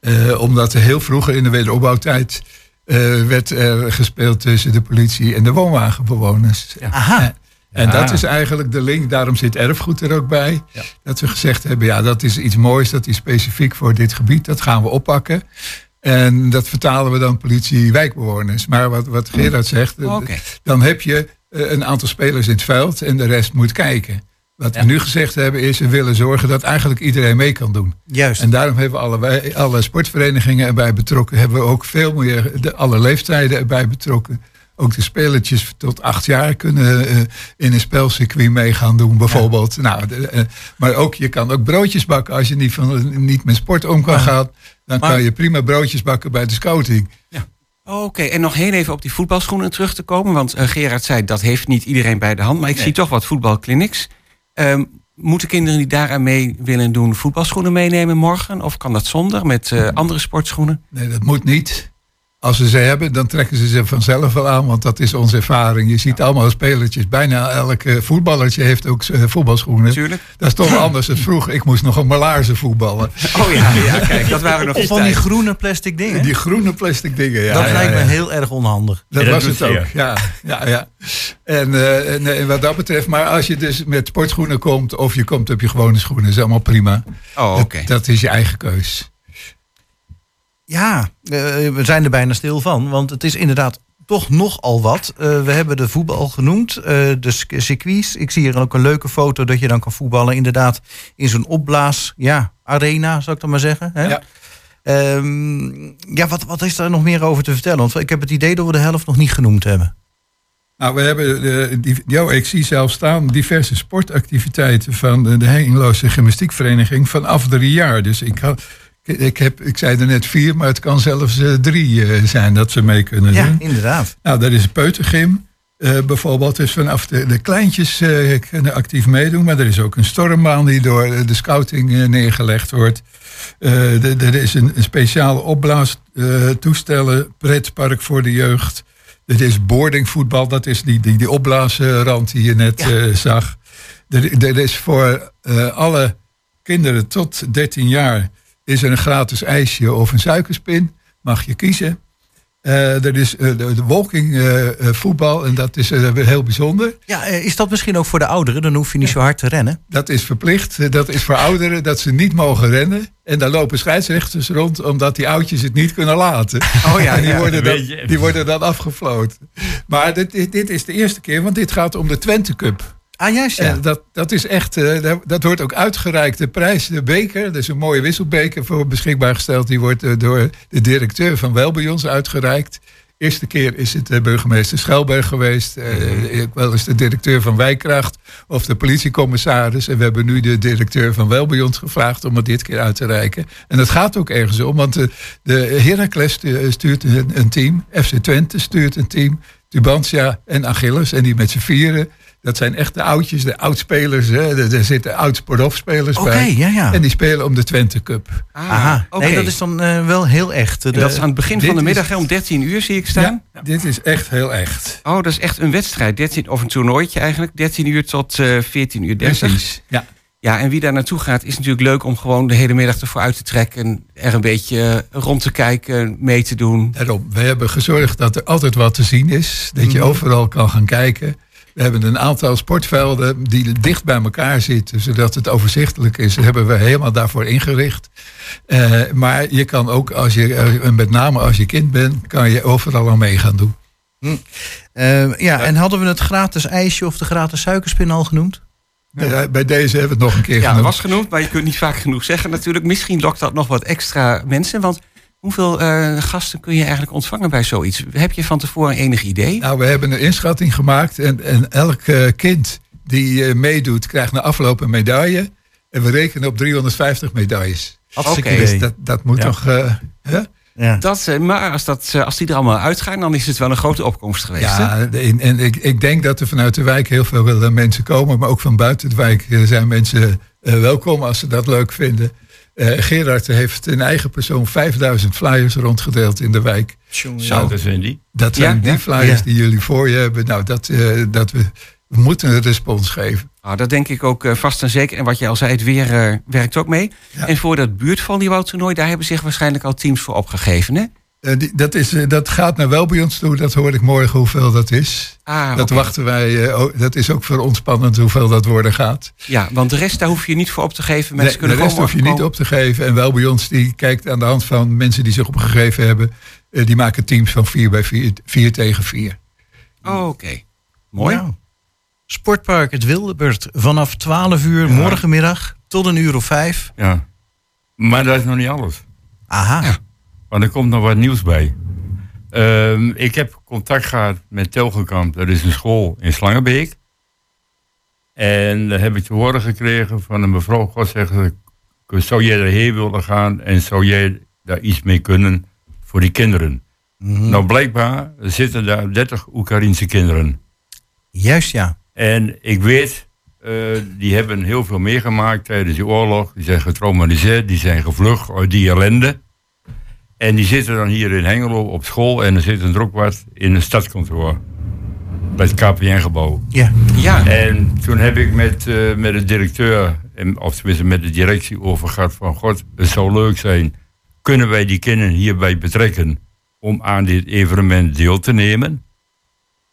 Eh, omdat er heel vroeger in de wederopbouwtijd eh, werd er gespeeld tussen de politie en de woonwagenbewoners. Aha. En Ja. dat is eigenlijk de link, daarom zit erfgoed er ook bij. Ja. Dat we gezegd hebben, ja, dat is iets moois, dat is specifiek voor dit gebied, dat gaan we oppakken. En dat vertalen we dan politie-wijkbewoners. Maar wat, wat Gerard zegt, dan heb je eh, een aantal spelers in het veld en de rest moet kijken. Wat we nu gezegd hebben is, we willen zorgen dat eigenlijk iedereen mee kan doen. Juist. En daarom hebben we alle, sportverenigingen erbij betrokken. Hebben we ook veel meer de, alle leeftijden erbij betrokken. Ook de spelertjes tot acht jaar kunnen eh, in een spelcircuit mee gaan doen, bijvoorbeeld. Nou, de- eh, maar ook, je kan ook broodjes bakken als je niet, van, niet met sport om kan gaan. Dan Maar- kan je prima broodjes bakken bij de scouting. Oké, en nog heel even op die voetbalschoenen terug te komen. Want eh, Gerard zei dat heeft niet iedereen bij de hand. Maar ik zie toch wat voetbalclinics. Ehm, moeten kinderen die daaraan mee willen doen voetbalschoenen meenemen morgen? Of kan dat zonder met eh, andere sportschoenen? Nee, dat moet niet. Als ze ze hebben, dan trekken ze ze vanzelf wel aan, want dat is onze ervaring. Je ziet allemaal spelertjes. Bijna elke voetballertje heeft ook eh, voetbalschoenen. Natuurlijk. Dat is toch *laughs* anders dan vroeger. Ik moest nog op mijn laarzen voetballen. Oh ja, ja kijk, dat waren nog van die groene plastic dingen. Die groene plastic dingen, ja. dat ja, lijkt ja. me heel erg onhandig. Dat was het ook, ja. ja, ja. En, eh, en, eh, wat dat betreft, maar als je dus met sportschoenen komt... of je komt op je gewone schoenen, is allemaal prima. Oh, oké. Dat, dat is je eigen keus. Ja, eh, we zijn er bijna stil van. Want het is inderdaad toch nogal wat. Eh, we hebben de voetbal genoemd, eh, de circuits. Ik zie hier ook een leuke foto dat je dan kan voetballen. Inderdaad, in zo'n opblaas ja, arena, zou ik dan maar zeggen. Hè? Ja. Ehm, ja, wat, wat is daar nog meer over te vertellen? Want ik heb het idee dat we de helft nog niet genoemd hebben. Nou, we hebben, de, die, ja, ik zie zelf staan diverse sportactiviteiten van de, de Gymnastiekvereniging vanaf drie jaar. Dus ik, had, ik, heb, ik zei er net vier, maar het kan zelfs eh, drie eh, zijn dat ze mee kunnen Ja, doen. inderdaad. Nou, dat is een peutergym. eh, bijvoorbeeld, dus vanaf de, de kleintjes kunnen actief meedoen. Maar er is ook een stormbaan die door de scouting neergelegd wordt. Er is een, een speciale opblaastoestellen, pretpark voor de jeugd. Er is boardingvoetbal, dat is die, die, die opblaasrand die je net Ja. zag. Er, er is voor alle kinderen tot 13 jaar is er een gratis ijsje of een suikerspin. Mag je kiezen. Eh, er is eh, de, de walking eh, eh, voetbal en dat is eh, weer heel bijzonder. Ja, is dat misschien ook voor de ouderen? Dan hoef je niet zo hard te rennen. Dat is verplicht. Dat is voor ouderen dat ze niet mogen rennen. En daar lopen scheidsrechters rond omdat die oudjes het niet kunnen laten. *laughs* Oh ja, En die, ja. worden dan, die worden dan afgefloten. Maar dit, dit is de eerste keer, want dit gaat om de Twente Cup. Ah, juist ja. Dat, dat is echt, eh, dat- wordt ook uitgereikt. De prijs, de beker, dat is een mooie wisselbeker voor beschikbaar gesteld. Die wordt eh, door de directeur van Welbejons uitgereikt. Eerste keer is het de burgemeester Schelberg geweest. ik wel eens de directeur van Wijkracht of de politiecommissaris. En we hebben nu de directeur van Welbejons gevraagd om het dit keer uit te reiken. En dat gaat ook ergens om, want de, de Heracles stu- stuurt een, een team. FC Twente stuurt een team. Tubantia en Achilles. En die met z'n vieren. Dat zijn echt de oudjes, de oudspelers. Hè. Er, zitten oud-sportspelers Oké, bij. ja, ja. En die spelen om de Twente Cup. Ah, Aha. oké. Nee, dat is dan eh, wel heel echt. De- dat is aan het begin van de middag om 13 uur zie ik staan. Ja, dit is echt heel echt. Oh, dat is echt een wedstrijd. 13, of een toernooitje eigenlijk. 13 uur tot eh 14 uur 30. Precies. Ja. Ja, en wie daar naartoe gaat, is natuurlijk leuk om gewoon de hele middag ervoor uit te trekken. Er een beetje rond te kijken, mee te doen. Daarom, we hebben gezorgd dat er altijd wat te zien is. Dat je Mhm. overal kan gaan kijken. We hebben een aantal sportvelden die dicht bij elkaar zitten, zodat het overzichtelijk is. Dat hebben we helemaal daarvoor ingericht. Eh, maar je kan ook, als je, eh, met name als je kind bent, kan je overal aan mee gaan doen. Eh, ja, en hadden we het gratis ijsje of de gratis suikerspin al genoemd? Bij deze hebben we het nog een keer Ja, dat genoemd. was genoemd, maar je kunt niet vaak genoeg zeggen natuurlijk. Misschien lokt dat nog wat extra mensen. Want hoeveel eh, gasten kun je eigenlijk ontvangen bij zoiets? Heb je van tevoren enig idee? Nou, we hebben een inschatting gemaakt en, en elk eh, kind die eh, meedoet krijgt na afloop een medaille. En we rekenen op 350 medailles. Idee. Dus dat, dat moet Ja. toch... eh, hè? Ja. Dat, maar als, dat, als die er allemaal uitgaan, dan is het wel een grote opkomst geweest. hè? Ja, en, en ik, ik denk dat er vanuit de wijk heel veel mensen komen. Maar ook van buiten de wijk zijn mensen eh, welkom als ze dat leuk vinden. Eh, Gerard heeft in eigen persoon 5000 flyers rondgedeeld in de wijk. Zo, dat zijn die. Dat zijn Ja, die flyers Ja. die jullie voor je hebben. Nou, dat, eh, dat we, we moeten een respons geven. Nou, dat denk ik ook eh, vast en zeker. En wat je al zei, het weer eh, werkt ook mee. Ja. En voor dat buurtvolleybaltoernooi, daar hebben zich waarschijnlijk al teams voor opgegeven, hè? Eh, die- dat, is, eh, dat gaat nou wel bij ons toe. Dat hoor ik morgen hoeveel dat is. Ah, dat wachten wij. eh, dat is ook voor ons spannend hoeveel dat worden gaat. Ja, want de rest, daar hoef je niet voor op te geven. Mensen Nee, de rest hoef je niet op te geven. En wel bij ons, die kijkt aan de hand van mensen die zich opgegeven hebben. eh, die maken teams van 4 bij 4, 4 tegen 4. Oh, Oké, mooi. Nou, Sportpark Het Wildebert vanaf 12 uur morgenmiddag tot een uur of vijf. Ja. Maar dat is nog niet alles. Aha. Ja. Want er komt nog wat nieuws bij. Ehm, ik heb contact gehad met Telgenkamp. Dat is een school in Slangenbeek. En daar heb ik te horen gekregen van een mevrouw. God zegt, zou jij erheen willen gaan en zou jij daar iets mee kunnen voor die kinderen? Mhm. Nou, blijkbaar zitten daar 30 Oekraïense kinderen. Juist ja. En ik weet, eh, die hebben heel veel meegemaakt tijdens die oorlog. Die zijn getraumatiseerd, die zijn gevlucht uit die ellende. En die zitten dan hier in Hengelo op school en er zit ook wat in een stadskantoor. Bij het KPN-gebouw. Ja. Ja, En toen heb ik met, eh, met de directeur, en- of tenminste met de directie over gehad van... God, het zou leuk zijn, kunnen wij die kinderen hierbij betrekken om aan dit evenement deel te nemen?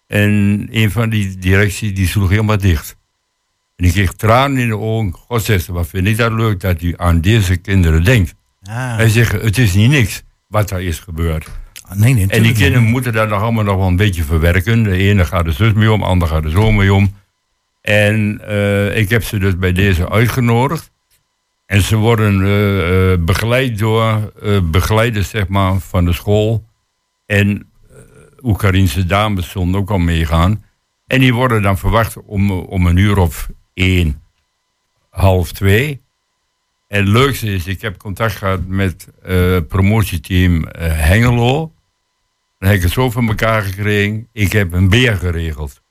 En een van die directie die sloeg helemaal dicht. En ik kreeg tranen in de ogen. God zegt, wat vind ik dat leuk dat u aan deze kinderen denkt. Ah. Hij zegt, het is niet niks wat daar is gebeurd. Nee, nee, En die kinderen moeten daar nog allemaal nog wel een beetje verwerken. De ene gaat er zus mee om, de ander gaat er zo mee om. En eh, ik heb ze dus bij deze uitgenodigd. En ze worden eh, eh, begeleid door begeleiders zeg maar, van de school. En Oekraïnse dames zullen ook al meegaan. En die worden dan verwacht om, om een uur of één, half twee. En het leukste is, ik heb contact gehad met het promotieteam eh, Hengelo. Dan heb ik het zo van elkaar gekregen. Ik heb een beer geregeld.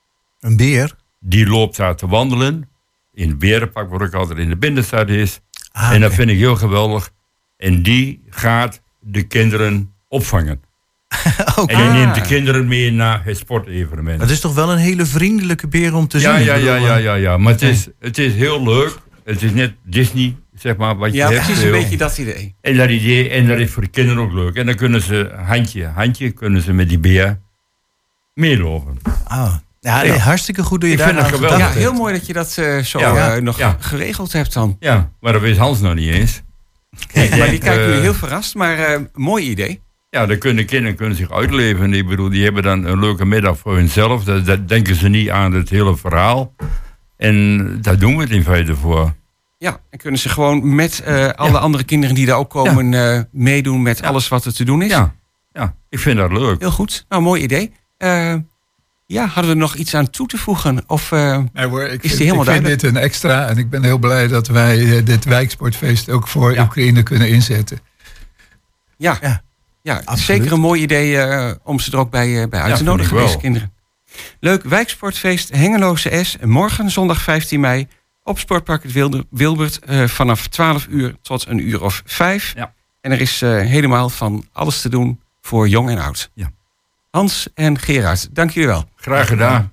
Een beer. Die loopt daar te wandelen. In het berenpak, waar ook altijd in de binnenstad is. Ah, en dat vind ik heel geweldig. En die gaat de kinderen opvangen. *laughs* Oké. En die Ah. neemt de kinderen mee naar het sportevenement. Het is toch wel een hele vriendelijke beer om te ja, zien. ja, Ik ja, bedoel, ja, eh, ja, ja. Maar het is, het is heel leuk. Het is net Disney, zeg maar, wat je ja hebt. precies een beetje dat idee. En dat idee, en dat is voor de kinderen ook leuk. En dan kunnen ze handje, handje, kunnen ze met die beer meelopen. Ah. Ja, hartstikke goed dat je Ik daar vind dat aan geweldig. Ja, heel mooi dat je dat eh, zo Ja. eh, nog Ja. geregeld hebt dan. Ja, maar dat wist Hans nog niet eens. Nee, maar die kijken eh, jullie heel verrast, maar eh, mooi idee. Ja, dan kunnen kinderen kunnen zich uitleven. Ik bedoel, die hebben dan een leuke middag voor hunzelf. Dat, dat denken ze niet aan het hele verhaal. En daar doen we het in feite voor. Ja, en kunnen ze gewoon met eh, alle andere kinderen die daar ook komen eh, meedoen met Ja. alles wat er te doen is. Ja, ja, ik vind dat leuk. Heel goed. Nou, mooi idee. Eh, ja, hadden we er nog iets aan toe te voegen? Of, eh, Nee, hoor, ik Is vind, die ik helemaal vind duidelijk? dit een extra. En ik ben heel blij dat wij dit wijksportfeest ook voor Ja. Oekraïne kunnen inzetten. ja, ja. Ja. absoluut. zeker een mooi idee om ze er ook bij, eh, bij uit Ja, te vind nodigen, ik deze kinderen. Leuk, wijksportfeest Hengeloze S. Morgen, zondag 15 mei, op Sportpark het Wilde- Wilbert. eh, vanaf 12 uur tot een uur of 5. Ja. En er is eh, helemaal van alles te doen voor jong en oud. Ja. Hans en Gerard, dank jullie wel. Graag gedaan.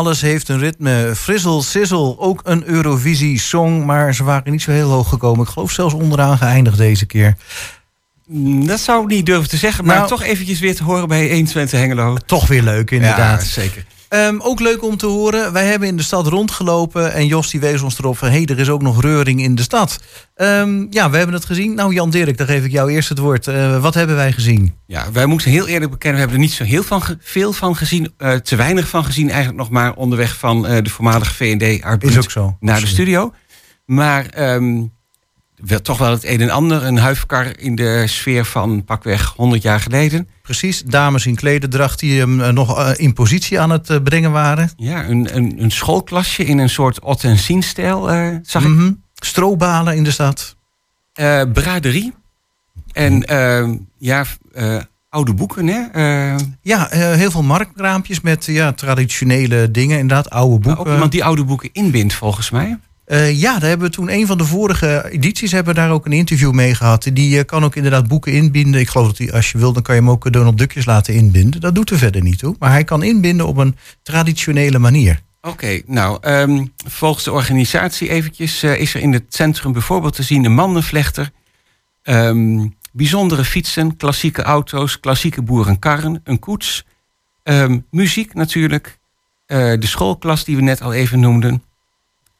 Alles heeft een ritme. Frizzle Sizzle, ook een Eurovisie-song. Maar ze waren niet zo heel hoog gekomen. Ik geloof zelfs onderaan geëindigd deze keer. Mm, Dat zou ik niet durven te zeggen, maar Nou- toch eventjes weer te horen bij 120 Hengelo. Toch weer leuk, inderdaad. Ja, zeker. Ehm, ook leuk om te horen. Wij hebben in de stad rondgelopen. En Jos die wees ons erop van... hé, hey, er is ook nog reuring in de stad. Ehm, ja, we hebben het gezien. Nou, Jan Dirk, daar geef ik jou eerst het woord. Eh, wat hebben wij gezien? Ja, wij moeten heel eerlijk bekennen, we hebben er niet zo heel van veel van gezien. eh, te weinig van gezien eigenlijk nog maar onderweg van eh, de voormalige Art Is Brut ook zo. naar de studio. Maar ehm, wel, toch wel het een en ander. Een huifkar in de sfeer van pakweg 100 jaar geleden. Precies, dames in klederdracht die hem eh, nog eh, in positie aan het eh, brengen waren. Ja, een, een, een schoolklasje in een soort ot en stijl eh, zag ik. Mhm. Strobalen in de stad. Braderie. En ehm, ja, oude boeken, hè? Ja, heel veel marktraampjes met ja, traditionele dingen. Inderdaad, oude maar boeken. ook iemand die oude boeken inbindt, volgens mij. Eh, ja, daar hebben we toen een van de vorige edities hebben we daar ook een interview mee gehad. Die eh, kan ook inderdaad boeken inbinden. Ik geloof dat hij, als je wil, dan kan je hem ook Donald Duckjes laten inbinden. Dat doet er verder niet toe. Maar hij kan inbinden op een traditionele manier. Oké, nou, ehm, volgens de organisatie eventjes eh, is er in het centrum bijvoorbeeld te zien een mandenvlechter, ehm, bijzondere fietsen, klassieke auto's, klassieke boerenkarren, een koets, ehm, muziek natuurlijk, eh, de schoolklas die we net al even noemden,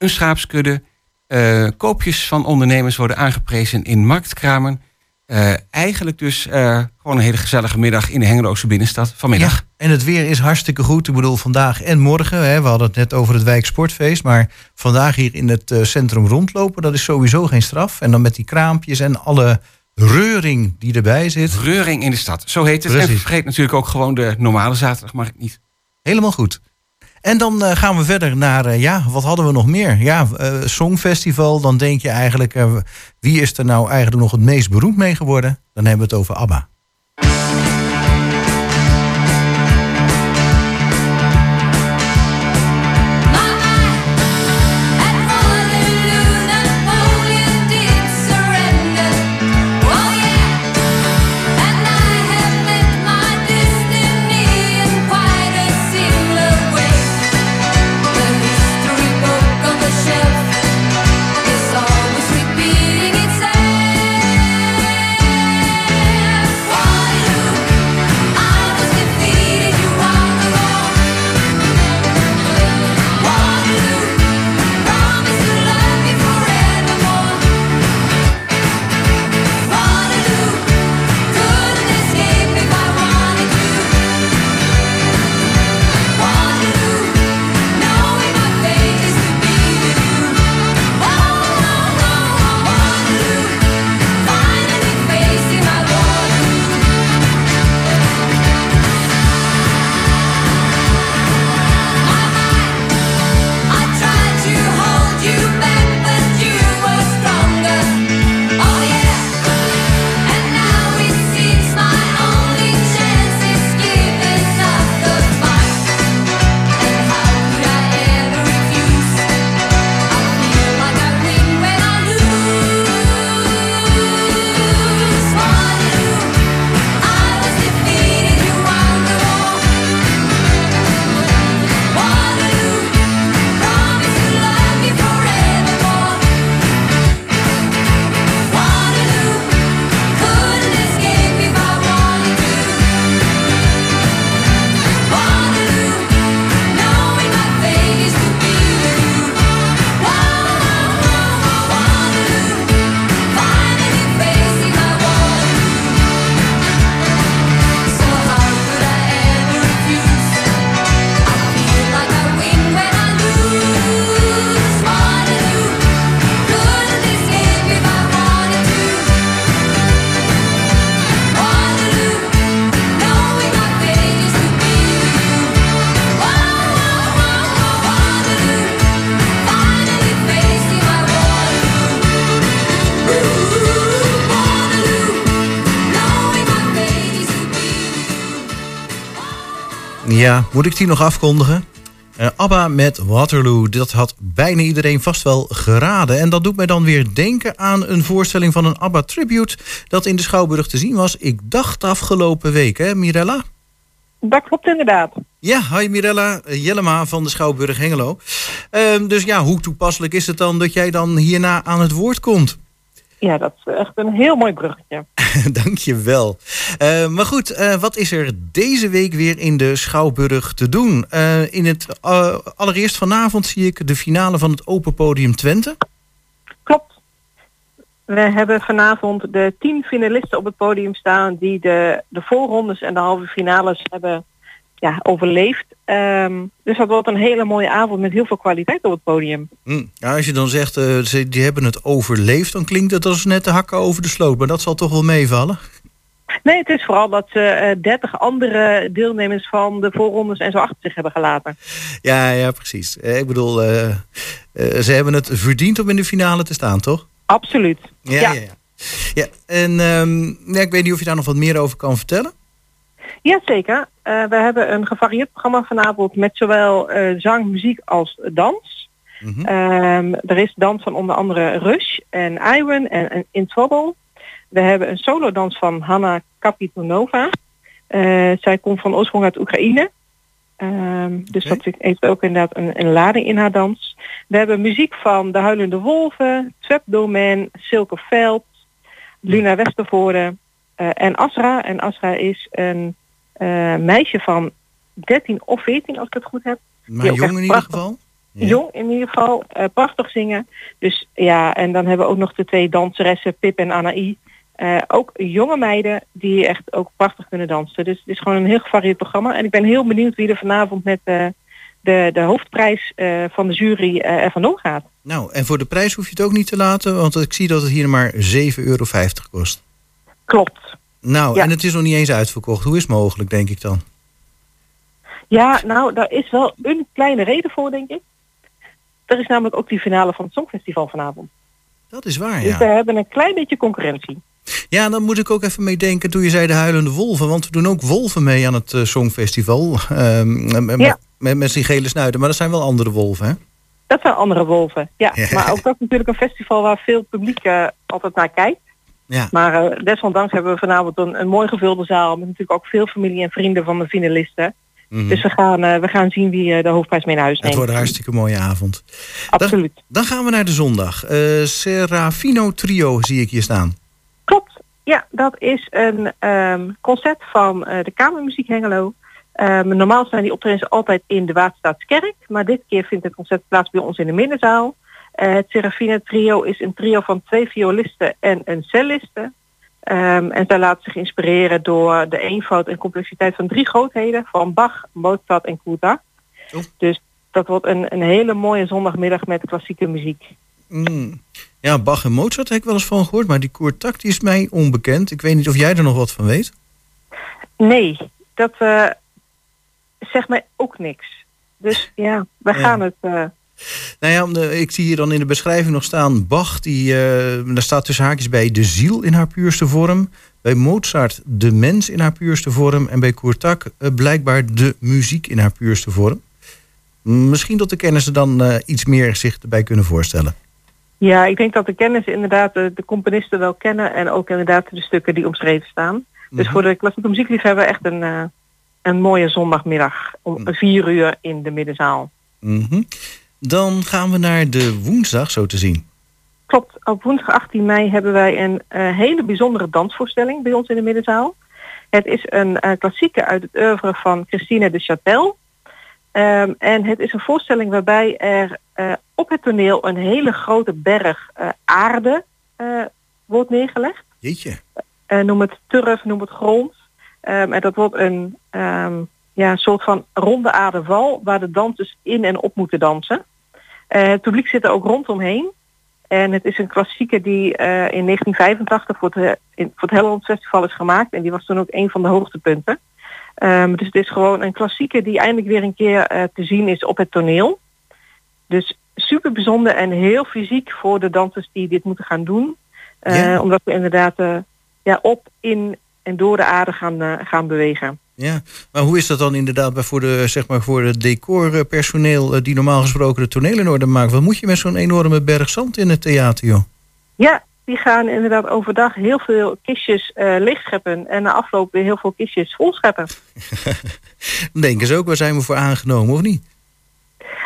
een schaapskudde, eh, koopjes van ondernemers worden aangeprezen in marktkramen. Eh, eigenlijk dus eh, gewoon een hele gezellige middag in de Hengeloze binnenstad vanmiddag. Ja, en het weer is hartstikke goed. Ik bedoel, vandaag en morgen. Hè, we hadden het net over het Wijk Sportfeest. Maar vandaag hier in het centrum rondlopen, dat is sowieso geen straf. En dan met die kraampjes en alle reuring die erbij zit. Reuring in de stad, zo heet het. En vergeet natuurlijk ook gewoon de normale zaterdag, mag ik niet. Helemaal goed. En dan eh, gaan we verder naar, eh, ja, wat hadden we nog meer? Ja, eh, Songfestival. Dan denk je eigenlijk, wie is er nou eigenlijk nog het meest beroemd mee geworden? Dan hebben we het over ABBA. Ja, moet ik die nog afkondigen? Eh, ABBA met Waterloo, dat had bijna iedereen vast wel geraden. En dat doet mij dan weer denken aan een voorstelling van een ABBA-tribute... dat in de Schouwburg te zien was, ik dacht afgelopen week, hè Mirella? Dat klopt inderdaad. Ja, hi Mirella eh, Jellema van de Schouwburg Hengelo. Ehm, dus ja, hoe toepasselijk is het dan dat jij dan hierna aan het woord komt? Ja, dat is echt een heel mooi bruggetje. *laughs* Dank je wel. Eh, maar goed, eh, wat is er deze week weer in de Schouwburg te doen? Eh, in het, allereerst vanavond zie ik de finale van het Open Podium Twente. Klopt. We hebben vanavond de tien finalisten op het podium staan die de, de voorrondes en de halve finales hebben ja, overleefd. Ehm, dus dat wordt een hele mooie avond met heel veel kwaliteit op het podium. Hm. Ja, als je dan zegt, eh, ze, die hebben het overleefd, dan klinkt het als net de hakken over de sloot. Maar dat zal toch wel meevallen? Nee, het is vooral dat ze eh, 30 andere deelnemers van de voorrondes en zo achter zich hebben gelaten. Ja, ja, precies. Eh, ik bedoel, eh, eh, ze hebben het verdiend om in de finale te staan, toch? Absoluut. Ja, ja. ja. ja en ehm, ik weet niet of je daar nog wat meer over kan vertellen. Jazeker. Eh we hebben een gevarieerd programma vanavond met zowel eh, zang, muziek als dans. Mhm. Ehm, er is dans van onder andere Rush en Iwan en, en In Trouble. We hebben een solodans van Hanna Kapitonova. Eh, zij komt van oorsprong uit Oekraïne. Ehm, dus dat heeft ook inderdaad een, een lading in haar dans. We hebben muziek van De Huilende Wolven, Tweb Domain, Silke Veld, Luna Westervoorde en Asra. En Asra is een meisje van 13 of 14 als ik het goed heb. Maar jong in ieder geval. Jong in ieder geval, eh, prachtig zingen. Dus ja, en dan hebben we ook nog de twee danseressen, Pip en Anaï. Eh, ook jonge meiden die echt ook prachtig kunnen dansen. Dus het is gewoon een heel gevarieerd programma. En ik ben heel benieuwd wie er vanavond met eh, de, de hoofdprijs eh, van de jury eh, er vandoor gaat. Nou, en voor de prijs hoef je het ook niet te laten, want ik zie dat het hier maar 7,50 euro kost. Klopt. Nou, Ja. en het is nog niet eens uitverkocht. Hoe is het mogelijk, denk ik dan? Ja, nou, daar is wel een kleine reden voor, denk ik. Er is namelijk ook die finale van het Songfestival vanavond. Dat is waar, Dus ja. we hebben een klein beetje concurrentie. Ja, dan moet ik ook even mee denken toen je zei de huilende wolven. Want we doen ook wolven mee aan het eh, Songfestival. Ehm, met, Ja. met, met die gele snuiten, maar dat zijn wel andere wolven, hè? Dat zijn andere wolven. Ja, Ja. maar ook dat is natuurlijk een festival waar veel publiek eh, altijd naar kijkt. Ja. Maar eh, desondanks hebben we vanavond een, een mooi gevulde zaal met natuurlijk ook veel familie en vrienden van de finalisten. Mhm. Dus we gaan, eh, we gaan zien wie eh, de hoofdprijs mee naar huis Het neemt. wordt een hartstikke mooie avond. Absoluut. Dan, dan gaan we naar de zondag. Serafino Trio zie ik hier staan. Klopt. Ja, dat is een ehm, concert van de Kamermuziek Hengelo. Ehm, normaal zijn die optredens altijd in de Waterstaatskerk, maar dit keer vindt het concert plaats bij ons in de middenzaal. Eh, het Serafina Trio is een trio van twee violisten en een celliste. Ehm, en zij laten zich inspireren door de eenvoud en complexiteit van drie grootheden, van Bach, Mozart en Kuta. Dus dat wordt een, een hele mooie zondagmiddag met klassieke muziek. Mm. Ja, Bach en Mozart heb ik wel eens van gehoord, maar die koortakt die is mij onbekend. Ik weet niet of jij er nog wat van weet. Nee, dat eh, zegt mij ook niks. Dus ja, we Ja. gaan het... eh, Nou ja, om de- ik zie hier dan in de beschrijving nog staan Bach, die, eh, daar staat tussen haakjes bij de ziel in haar puurste vorm. Bij Mozart de mens in haar puurste vorm. En bij Koertak eh, blijkbaar de muziek in haar puurste vorm. Misschien dat de kennissen dan eh, iets meer zich erbij kunnen voorstellen. ja, ik denk dat de kennis inderdaad de, de componisten wel kennen en ook inderdaad de stukken die omschreven staan. Dus Mhm. voor de klassieke muziekliefhebber echt een, een mooie zondagmiddag om vier uur in de middenzaal. Mhm. Dan gaan we naar de woensdag, zo te zien. Klopt, op woensdag 18 mei hebben wij een eh, hele bijzondere dansvoorstelling bij ons in de middenzaal. Het is een eh klassieker uit het oeuvre van Christine de Châtel. Ehm, en het is een voorstelling waarbij er eh, op het toneel een hele grote berg aarde wordt neergelegd. Jeetje. Noem het turf, noem het grond. Ehm, en dat wordt een ehm, ja, soort van ronde aardeval waar de dansers in en op moeten dansen. Eh, het publiek zit er ook rondomheen. En het is een klassieker die eh, in 1985 voor het, in, voor het Helleland Festival is gemaakt. En die was toen ook een van de hoogtepunten. Ehm, dus het is gewoon een klassieker die eindelijk weer een keer eh, te zien is op het toneel. Dus super bijzonder en heel fysiek voor de dansers die dit moeten gaan doen. Ja. Omdat we inderdaad ja, op, in en door de aarde gaan, gaan bewegen. Ja, maar hoe is dat dan inderdaad bij voor, de, zeg maar voor het decorpersoneel eh, die normaal gesproken de toneel in orde maakt? Wat moet je met zo'n enorme berg zand in het theater, joh? Ja, die gaan inderdaad overdag heel veel kistjes eh leegscheppen en na afloop weer heel veel kistjes volscheppen. *laughs* Dan denken ze ook, waar zijn we voor aangenomen of niet?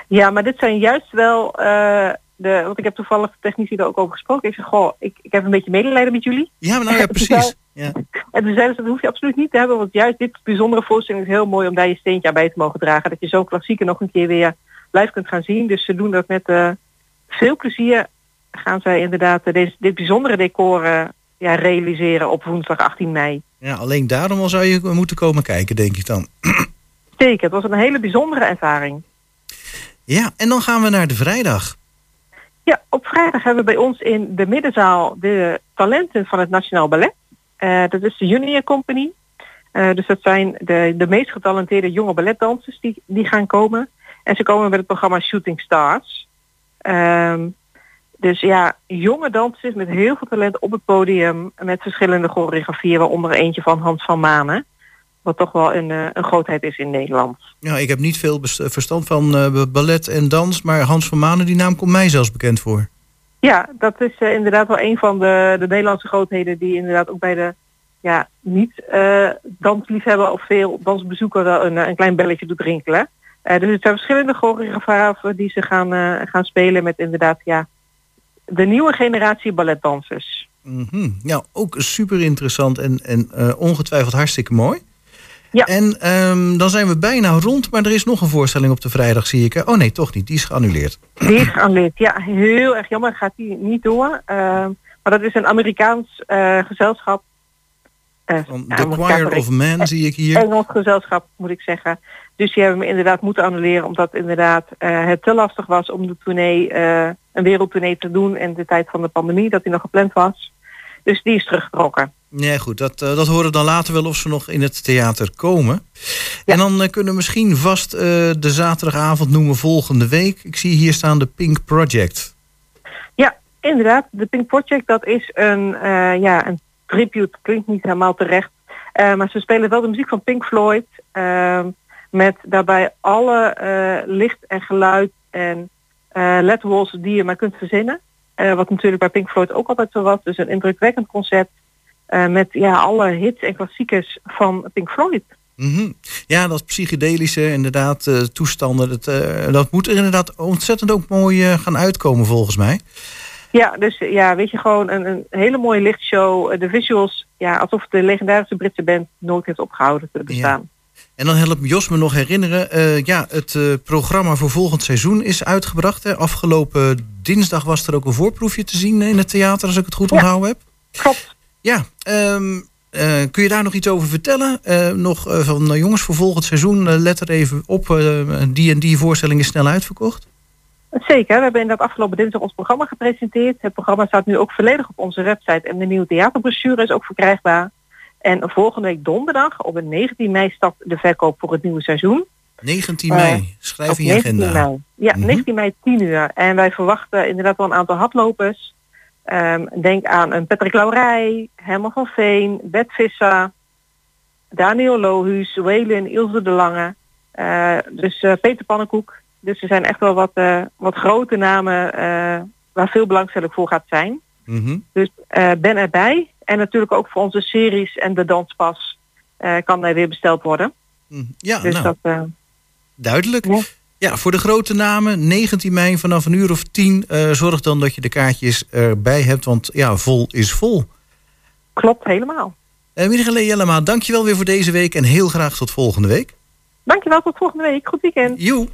Ja, maar dit zijn juist wel eh, de, want ik heb toevallig de technici er ook over gesproken. Ik zeg, goh, ik, ik heb een beetje medelijden met jullie. Ja, maar nou ja, toen *laughs* precies. zei- Ja. En toen zeiden ze, dat hoef je absoluut niet te hebben, want juist dit bijzondere voorstelling is heel mooi om daar je steentje aan bij te mogen dragen. Dat je zo'n klassieker nog een keer weer live kunt gaan zien. Dus ze doen dat met eh, veel plezier. Gaan zij inderdaad eh, deze, dit bijzondere decor eh, ja, realiseren op woensdag 18 mei. ja, alleen daarom al zou je moeten komen kijken, denk ik dan. Zeker, het was een hele bijzondere ervaring. Ja, en dan gaan we naar de vrijdag. Ja, op vrijdag hebben we bij ons in de middenzaal de talenten van het Nationaal Ballet. Eh, dat is de Junior Company. Eh, dus dat zijn de, de meest getalenteerde jonge balletdansers die, die gaan komen. En ze komen met het programma Shooting Stars. Ehm, dus ja, jonge dansers met heel veel talent op het podium. Met verschillende choreografieën, waaronder eentje van Hans van Manen. Wat toch wel een, eh, een grootheid is in Nederland. Ja, ik heb niet veel best- verstand van eh, ballet en dans, maar Hans van Manen, die naam komt mij zelfs bekend voor. Ja, dat is eh, inderdaad wel een van de, de Nederlandse grootheden die inderdaad ook bij de ja, niet eh dansliefhebber of veel dansbezoeker wel een, eh, een klein belletje doet rinkelen. Eh, dus het zijn verschillende choreografen die ze gaan, eh, gaan spelen met inderdaad ja, de nieuwe generatie balletdansers. Mhm. Ja, ook super interessant en, en eh, ongetwijfeld hartstikke mooi. Ja. En ehm, dan zijn we bijna rond, maar er is nog een voorstelling op de vrijdag, zie ik. Oh nee, toch niet. Die is geannuleerd. Die is geannuleerd. Ja, heel erg jammer gaat die niet door. Eh, maar dat is een Amerikaans eh, gezelschap. Van ja, The Choir of Man zie ik hier. Engels gezelschap moet ik zeggen. Dus die hebben me inderdaad moeten annuleren omdat inderdaad eh, het te lastig was om de tournee, een wereldtournee te doen in de tijd van de pandemie, dat die nog gepland was. Dus die is teruggetrokken. Nee, goed. Dat, eh, dat horen we dan later wel of ze nog in het theater komen. En dan eh, kunnen we misschien vast eh, de zaterdagavond noemen volgende week. Ik zie hier staan de Pink Project. Ja, inderdaad. De Pink Project, dat is een, ja, een tribute. Klinkt niet helemaal terecht. Maar ze spelen wel de muziek van Pink Floyd. ehm, met daarbij alle licht en geluid en ledwalls die je maar kunt verzinnen. Wat natuurlijk bij Pink Floyd ook altijd zo was. Dus een indrukwekkend concert. Eh, met ja, alle hits en klassiekers van Pink Floyd. Mhm. Ja, dat psychedelische inderdaad, eh, toestanden. Dat, eh, dat moet er inderdaad ontzettend ook mooi gaan uitkomen volgens mij. Ja, dus ja, weet je, gewoon een, een hele mooie lichtshow. De visuals, ja, alsof de legendarische Britse band nooit heeft opgehouden te bestaan. En dan helpt Jos me nog herinneren. ja, het programma voor volgend seizoen is uitgebracht. Hè. Afgelopen dinsdag was er ook een voorproefje te zien in het theater, als ik het goed onthouden heb. Klopt. Ja, ehm, eh, kun je daar nog iets over vertellen? Eh, nog eh, van jongens, voor volgend seizoen, let er even op. die en die voorstelling is snel uitverkocht. Zeker, we hebben inderdaad afgelopen dinsdag ons programma gepresenteerd. Het programma staat nu ook volledig op onze website en de nieuwe theaterbrochure is ook verkrijgbaar. En volgende week donderdag, op het 19 mei, start de verkoop voor het nieuwe seizoen. 19 Eh, mei, schrijf in je 19 agenda. Mei. Ja, Mhm. 19 mei 10 uur. En wij verwachten inderdaad wel een aantal hardlopers. Ehm, denk aan een Patrick Laurij, Herman van Veen, Bert Visser, Daniel Lohuus, Waylon, Ilse de Lange. Eh, dus eh, Peter Pannenkoek. Dus er zijn echt wel wat, eh, wat grote namen waar veel belangstelling voor gaat zijn. Mhm. Dus ben erbij. En natuurlijk ook voor onze series en de danspas kan er weer besteld worden. Ja, dus nou. dat, Duidelijk. Ja. Voor de grote namen, 19 mei vanaf een uur of 10. eh, zorg dan dat je de kaartjes erbij hebt, want ja, vol is vol. klopt helemaal. Uh, Michele Jellema, dankjewel weer voor deze week en heel graag tot volgende week. Dankjewel, tot volgende week. Goed weekend. Joe.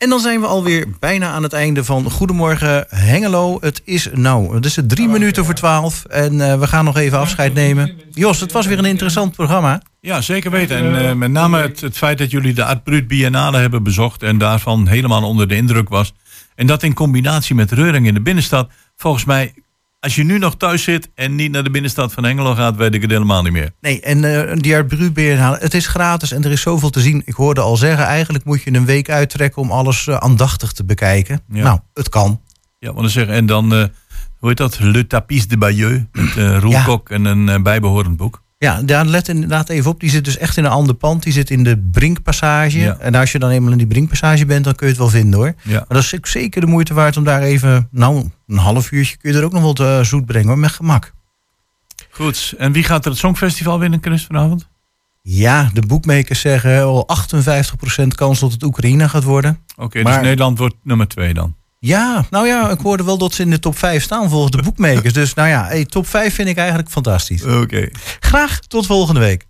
En dan zijn we alweer bijna aan het einde van Goedemorgen Hengelo. Het is nou, het is drie minuten voor twaalf. En eh, we gaan nog even afscheid nemen. Jos, het was weer een interessant programma. Ja, zeker weten. En eh, met name het, het feit dat jullie de Art Brut Biennale hebben bezocht en daarvan helemaal onder de indruk was. En dat in combinatie met Reuring in de binnenstad. Volgens mij, als je nu nog thuis zit en niet naar de binnenstad van Hengelo gaat, weet ik het helemaal niet meer. Nee, en eh die Brut Biennale, het is gratis en er is zoveel te zien. Ik hoorde al zeggen, eigenlijk moet je een week uittrekken om alles eh, aandachtig te bekijken. Ja. Nou, het kan. Ja, want zeggen. En dan, eh, hoe heet dat? Le Tapis de Bayeux. Met Ja. Kok en een eh, bijbehorend boek. Ja, daar let inderdaad even op. Die zit dus echt in een ander pand. Die zit in de Brinkpassage. Ja. En als je dan eenmaal in die Brinkpassage bent, dan kun je het wel vinden hoor. Ja. Maar dat is zeker de moeite waard om daar even, nou, Een half uurtje kun je er ook nog wat eh, zoet brengen, hoor, met gemak. Goed, en wie gaat er het Songfestival winnen, Chris, vanavond? Ja, de boekmakers zeggen al 58% kans dat het Oekraïne gaat worden. Oké, Maar- dus Nederland wordt nummer twee dan. Ja, nou ja, ik hoorde wel dat ze in de top 5 staan volgens de boekmakers. dus nou ja, hey, top 5 vind ik eigenlijk fantastisch. Oké. Graag tot volgende week.